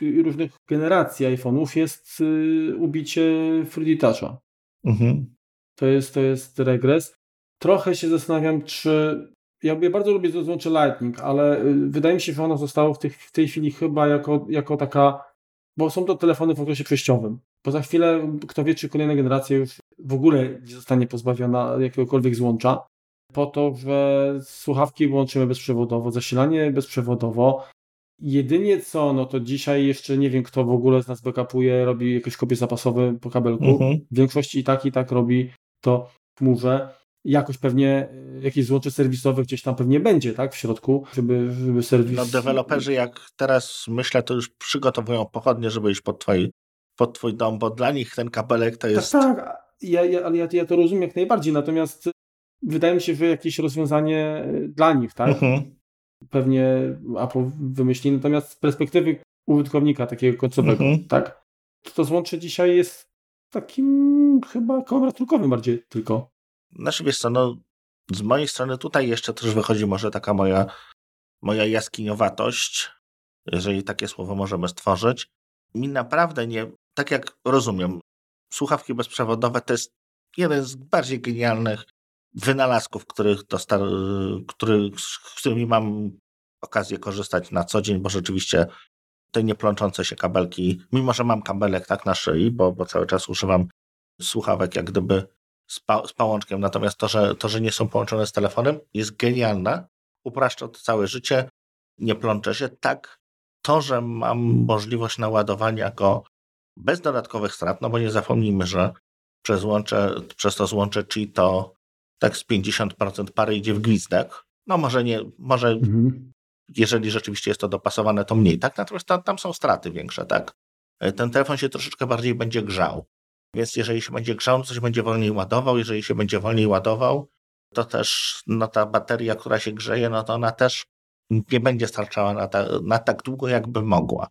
różnych generacji iPhone'ów jest y, ubicie 3D Toucha. Mhm. To jest, to jest regres. Trochę się zastanawiam, czy. Ja, ja bardzo lubię złącze Lightning, ale y, wydaje mi się, że ono zostało w, tych, w tej chwili chyba jako, jako taka. Bo są to telefony w okresie przejściowym. Bo za chwilę, kto wie, czy kolejna generacja już w ogóle nie zostanie pozbawiona jakiegokolwiek złącza. Po to, że słuchawki łączymy bezprzewodowo, zasilanie bezprzewodowo. Jedynie co, no to dzisiaj jeszcze nie wiem, kto w ogóle z nas backupuje, robi jakieś kopie zapasowe po kabelku. Mhm. W większości i tak, i tak robi to w chmurze. Jakoś pewnie y, jakieś złącze serwisowe gdzieś tam pewnie będzie, tak, w środku, żeby, żeby serwis... No deweloperzy jak teraz myślę, to już przygotowują pochodnie, żeby iść pod twój, pod twój dom, bo dla nich ten kabelek to jest... Tak, tak, ja, ja, ale ja, ja to rozumiem jak najbardziej, natomiast wydaje mi się, że jakieś rozwiązanie y, dla nich, tak, Mhm. pewnie Apple wymyśli, natomiast z perspektywy użytkownika takiego końcowego, Mhm. tak, to, to złącze dzisiaj jest takim chyba kołem rachunkowym bardziej tylko. Znaczy wiesz co, no z mojej strony tutaj jeszcze też wychodzi może taka moja, moja jaskiniowatość, jeżeli takie słowo możemy stworzyć. Mi naprawdę nie, tak jak rozumiem, słuchawki bezprzewodowe to jest jeden z bardziej genialnych wynalazków, których dostar, który, z którymi mam okazję korzystać na co dzień, bo rzeczywiście te nieplączące się kabelki, mimo że mam kabelek tak na szyi, bo, bo cały czas używam słuchawek jak gdyby z, pa, z pałączkiem, natomiast to że, to, że nie są połączone z telefonem jest genialne, upraszcza to całe życie, nie plączę się, tak to, że mam możliwość naładowania go bez dodatkowych strat, no bo nie zapomnijmy, że przez, łącze, przez to złącze Qi to tak z 50% pary idzie w gwizdek. No może nie, może Mhm. jeżeli rzeczywiście jest to dopasowane, to mniej, tak? Natomiast tam, tam są straty większe, tak? Ten telefon się troszeczkę bardziej będzie grzał. Więc jeżeli się będzie grzał, to się będzie wolniej ładował. Jeżeli się będzie wolniej ładował, to też no, ta bateria, która się grzeje, no to ona też nie będzie starczała na, ta, na tak długo, jakby mogła.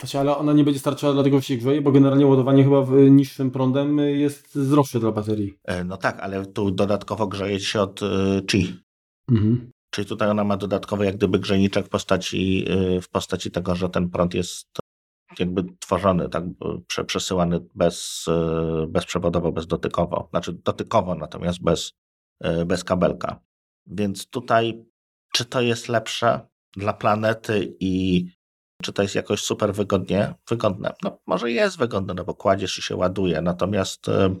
Znaczy, ale ona nie będzie starczała dlatego, że się grzeje, bo generalnie ładowanie chyba w niższym prądem jest zdrowsze dla baterii. E, No tak, ale tu dodatkowo grzeje się od y, Qi. Mhm. Czyli tutaj ona ma dodatkowy jak gdyby grzejniczek w postaci, y, w postaci tego, że ten prąd jest jakby tworzony, tak, prze, przesyłany bez, y, bezprzewodowo, bezdotykowo. Znaczy dotykowo, natomiast bez, y, bez kabelka. Więc tutaj, czy to jest lepsze dla planety i czy to jest jakoś super wygodnie, wygodne? No może jest wygodne, no bo kładziesz i się ładuje, natomiast y,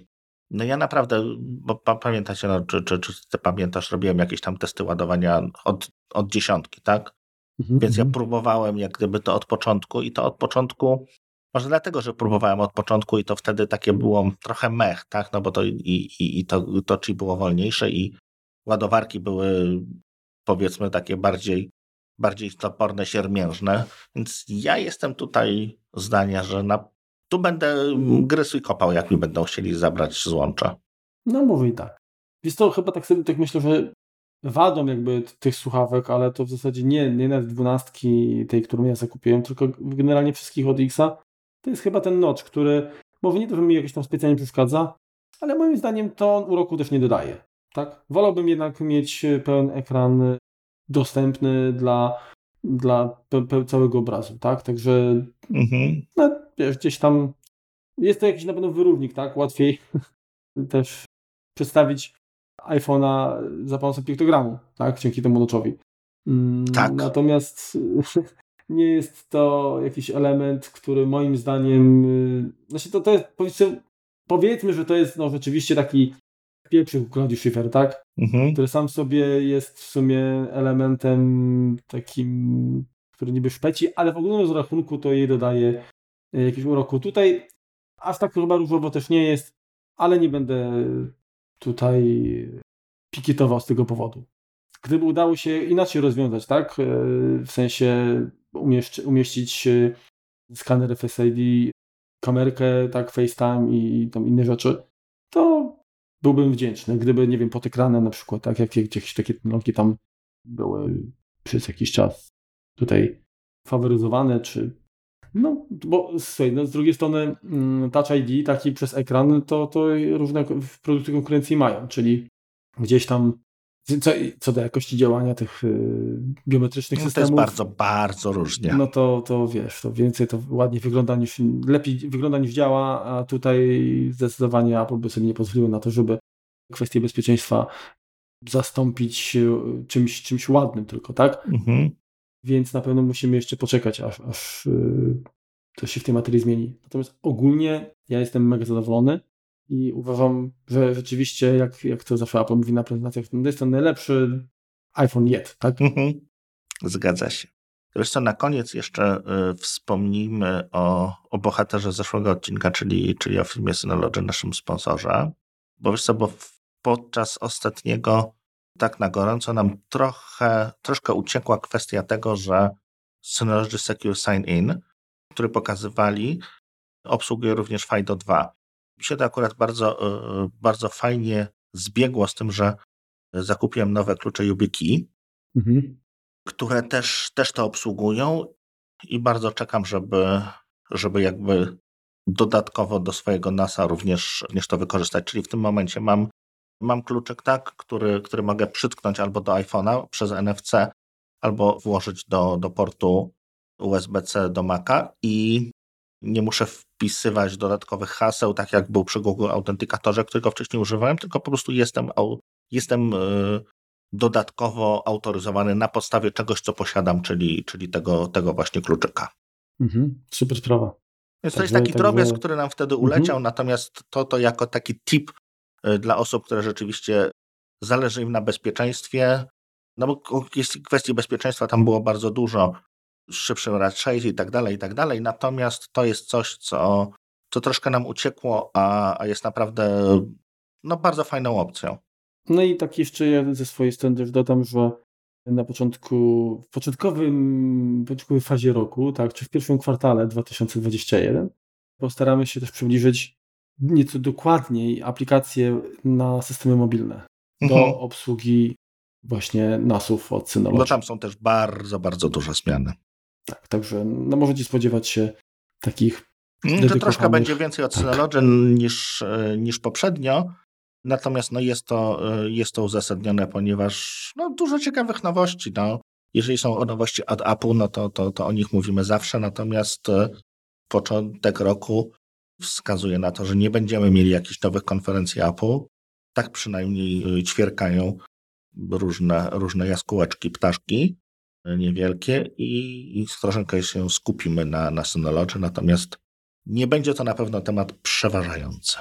no ja naprawdę, bo pa, pamiętacie, no, czy, czy, czy ty pamiętasz, robiłem jakieś tam testy ładowania od, od dziesiątki, tak? Mhm. Więc ja próbowałem jak gdyby to od początku i to od początku, może dlatego, że próbowałem od początku i to wtedy takie było trochę mech, tak? No bo to i, i, i to, to chi było wolniejsze i ładowarki były powiedzmy takie bardziej, bardziej toporne, siermiężne. Więc ja jestem tutaj zdania, że na, tu będę gryzł i kopał, jak mi będą chcieli zabrać złącza. No może i tak. Więc to chyba tak sobie tak myślę, że wadą jakby tych słuchawek, ale to w zasadzie nie, nie nawet dwunastki tej, którą ja zakupiłem, tylko generalnie wszystkich od Xa, to jest chyba ten notch, który może nie to, że mi jakoś tam specjalnie przeszkadza, ale moim zdaniem to on uroku też nie dodaje. Tak? Wolałbym jednak mieć pełen ekran dostępny dla, dla całego obrazu, tak? Także mhm. no, wiesz, gdzieś tam jest to jakiś na pewno wyrównik, tak? Łatwiej [LAUGHS] też przedstawić iPhone'a za pomocą piktogramu, tak? Dzięki temu noczowi. Mm, tak. Natomiast [LAUGHS] nie jest to jakiś element, który moim zdaniem, y, znaczy to, to jest, powiedzmy, powiedzmy, że to jest no, rzeczywiście taki pieprzyk Claudio Schiffer, tak? Mhm. Który sam sobie jest w sumie elementem takim, który niby szpeci, ale w ogólnym rachunku to jej dodaje y, jakiegoś uroku. Tutaj aż tak chyba różowo też nie jest, ale nie będę tutaj pikietował z tego powodu. Gdyby udało się inaczej rozwiązać, tak? Y, w sensie umieścić y, skaner FSID, kamerkę, tak, FaceTime i tam inne rzeczy, to byłbym wdzięczny, gdyby, nie wiem, pod ekranem na przykład, tak, jak jakieś takie technologie tam były przez jakiś czas tutaj faworyzowane, czy no, bo słuchaj, no, z drugiej strony mm, Touch ID taki przez ekran, to, to różne produkty konkurencji mają, czyli gdzieś tam co, co do jakości działania tych y, biometrycznych no, systemów. To jest bardzo, bardzo różnie. No to, to wiesz, to więcej to ładnie wygląda niż, lepiej wygląda niż działa, a tutaj zdecydowanie Apple by sobie nie pozwoliło na to, żeby kwestie bezpieczeństwa zastąpić y, czymś, czymś ładnym tylko, tak? Mhm. Więc na pewno musimy jeszcze poczekać, aż, aż y, to się w tej materii zmieni. Natomiast ogólnie ja jestem mega zadowolony i uważam, że rzeczywiście, jak, jak to zawsze Apple mówi na prezentacjach, to jest to najlepszy iPhone yet, tak? Mhm. Zgadza się. Wiesz co, na koniec jeszcze y, wspomnijmy o, o bohaterze zeszłego odcinka, czyli, czyli o filmie Synology, naszym sponsorze. Bo wiesz co, bo podczas ostatniego tak na gorąco nam trochę, troszkę uciekła kwestia tego, że Synology Secure Sign In, który pokazywali, obsługuje również FIDO 2 mi się to akurat bardzo, e, bardzo fajnie zbiegło z tym, że zakupiłem nowe klucze YubiKey, mhm. które też, też to obsługują i bardzo czekam, żeby, żeby jakby dodatkowo do swojego NASA również, również to wykorzystać. Czyli w tym momencie mam, mam kluczyk tak, który, który mogę przytknąć albo do iPhone'a przez NFC, albo włożyć do, do portu USB-C do Maca i nie muszę wpisywać dodatkowych haseł, tak jak był przy Google Autentykatorze, którego wcześniej używałem, tylko po prostu jestem, jestem e, dodatkowo autoryzowany na podstawie czegoś, co posiadam, czyli, czyli tego, tego właśnie kluczyka. Mhm, super sprawa. Więc to jest taki tak, drobiazg, który nam wtedy uleciał, mhm. natomiast to, to jako taki tip e, dla osób, które rzeczywiście zależy im na bezpieczeństwie, no bo kwestii bezpieczeństwa tam było bardzo dużo, szybszym racze i tak dalej, i tak dalej. Natomiast to jest coś, co, co troszkę nam uciekło, a, a jest naprawdę no, bardzo fajną opcją. No i tak jeszcze ja ze swojej strony też dodam, że na początku, w początkowym, początkowej fazie roku, tak, czy w pierwszym kwartale 2021, postaramy się też przybliżyć nieco dokładniej aplikacje na systemy mobilne do mhm. obsługi właśnie NASów od Synology. No tam są też bardzo, bardzo duże zmiany. Tak, także no, możecie spodziewać się takich. Mm, to troszkę będzie więcej od tak. Synology niż, e, niż poprzednio. Natomiast no, jest, to, e, jest to uzasadnione, ponieważ no, dużo ciekawych nowości. No. Jeżeli są nowości od Apple, no to, to, to o nich mówimy zawsze. Natomiast e, początek roku wskazuje na to, że nie będziemy mieli jakichś nowych konferencji Apple. Tak przynajmniej ćwierkają różne, różne jaskółeczki, ptaszki niewielkie i, i troszeczkę się skupimy na, na Synology, natomiast nie będzie to na pewno temat przeważający.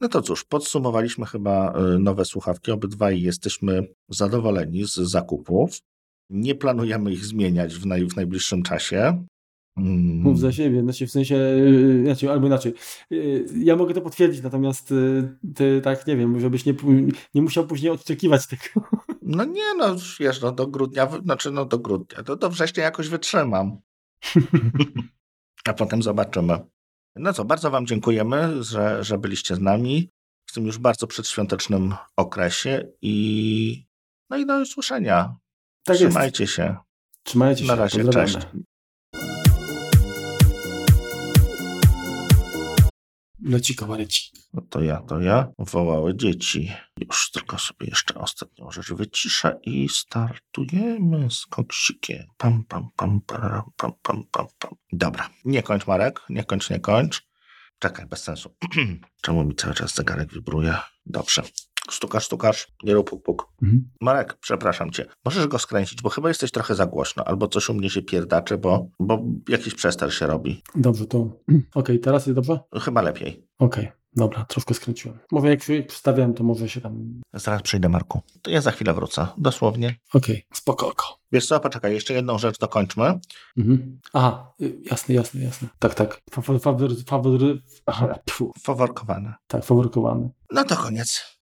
No to cóż, podsumowaliśmy chyba y, nowe słuchawki, obydwaj jesteśmy zadowoleni z zakupów. Nie planujemy ich zmieniać w, naj, w najbliższym czasie. Mm. Mów za siebie, znaczy w sensie, y, znaczy, albo inaczej. Y, ja mogę to potwierdzić, natomiast ty tak nie wiem, żebyś nie, nie musiał później odczekiwać tego. No nie, no wiesz, no do grudnia, znaczy no do grudnia, do, do września jakoś wytrzymam. A potem zobaczymy. No co, bardzo Wam dziękujemy, że, że byliście z nami w tym już bardzo przedświątecznym okresie i no i do usłyszenia. Tak Trzymajcie jest. się. Trzymajcie się. Na razie, cześć. Leci kawarecik. No to ja, to ja. Wołały dzieci. Już tylko sobie jeszcze ostatnią rzecz wyciszę i startujemy z koksikiem. Pam, pam, pam, pam, pam, pam, pam, pam. Dobra. Nie kończ, Marek. Nie kończ, nie kończ. Czekaj, bez sensu. [CLEARS THROAT] Czemu mi cały czas zegarek wibruje? Dobrze. Stukasz, stukasz, nie rób puk, puk. Mhm. Marek, przepraszam cię. Możesz go skręcić, bo chyba jesteś trochę za głośno, albo coś u mnie się pierdaczy, bo, bo jakiś przester się robi. Dobrze, to... [CLEARS THROAT] Okej, teraz jest dobrze? Chyba lepiej. Okej, dobra, troszkę skręciłem. Może jak się wstawiałem, to może się tam... Zaraz przyjdę, Marku. To ja za chwilę wrócę. Dosłownie. Okej, spokojko. Wiesz co, poczekaj, jeszcze jedną rzecz dokończmy. Mhm. Aha, y, jasne, jasne, jasne. Tak, tak. Fawory, fawory, fawory, aha, pfu, Faworkowane. tak, faworykowany. No to koniec.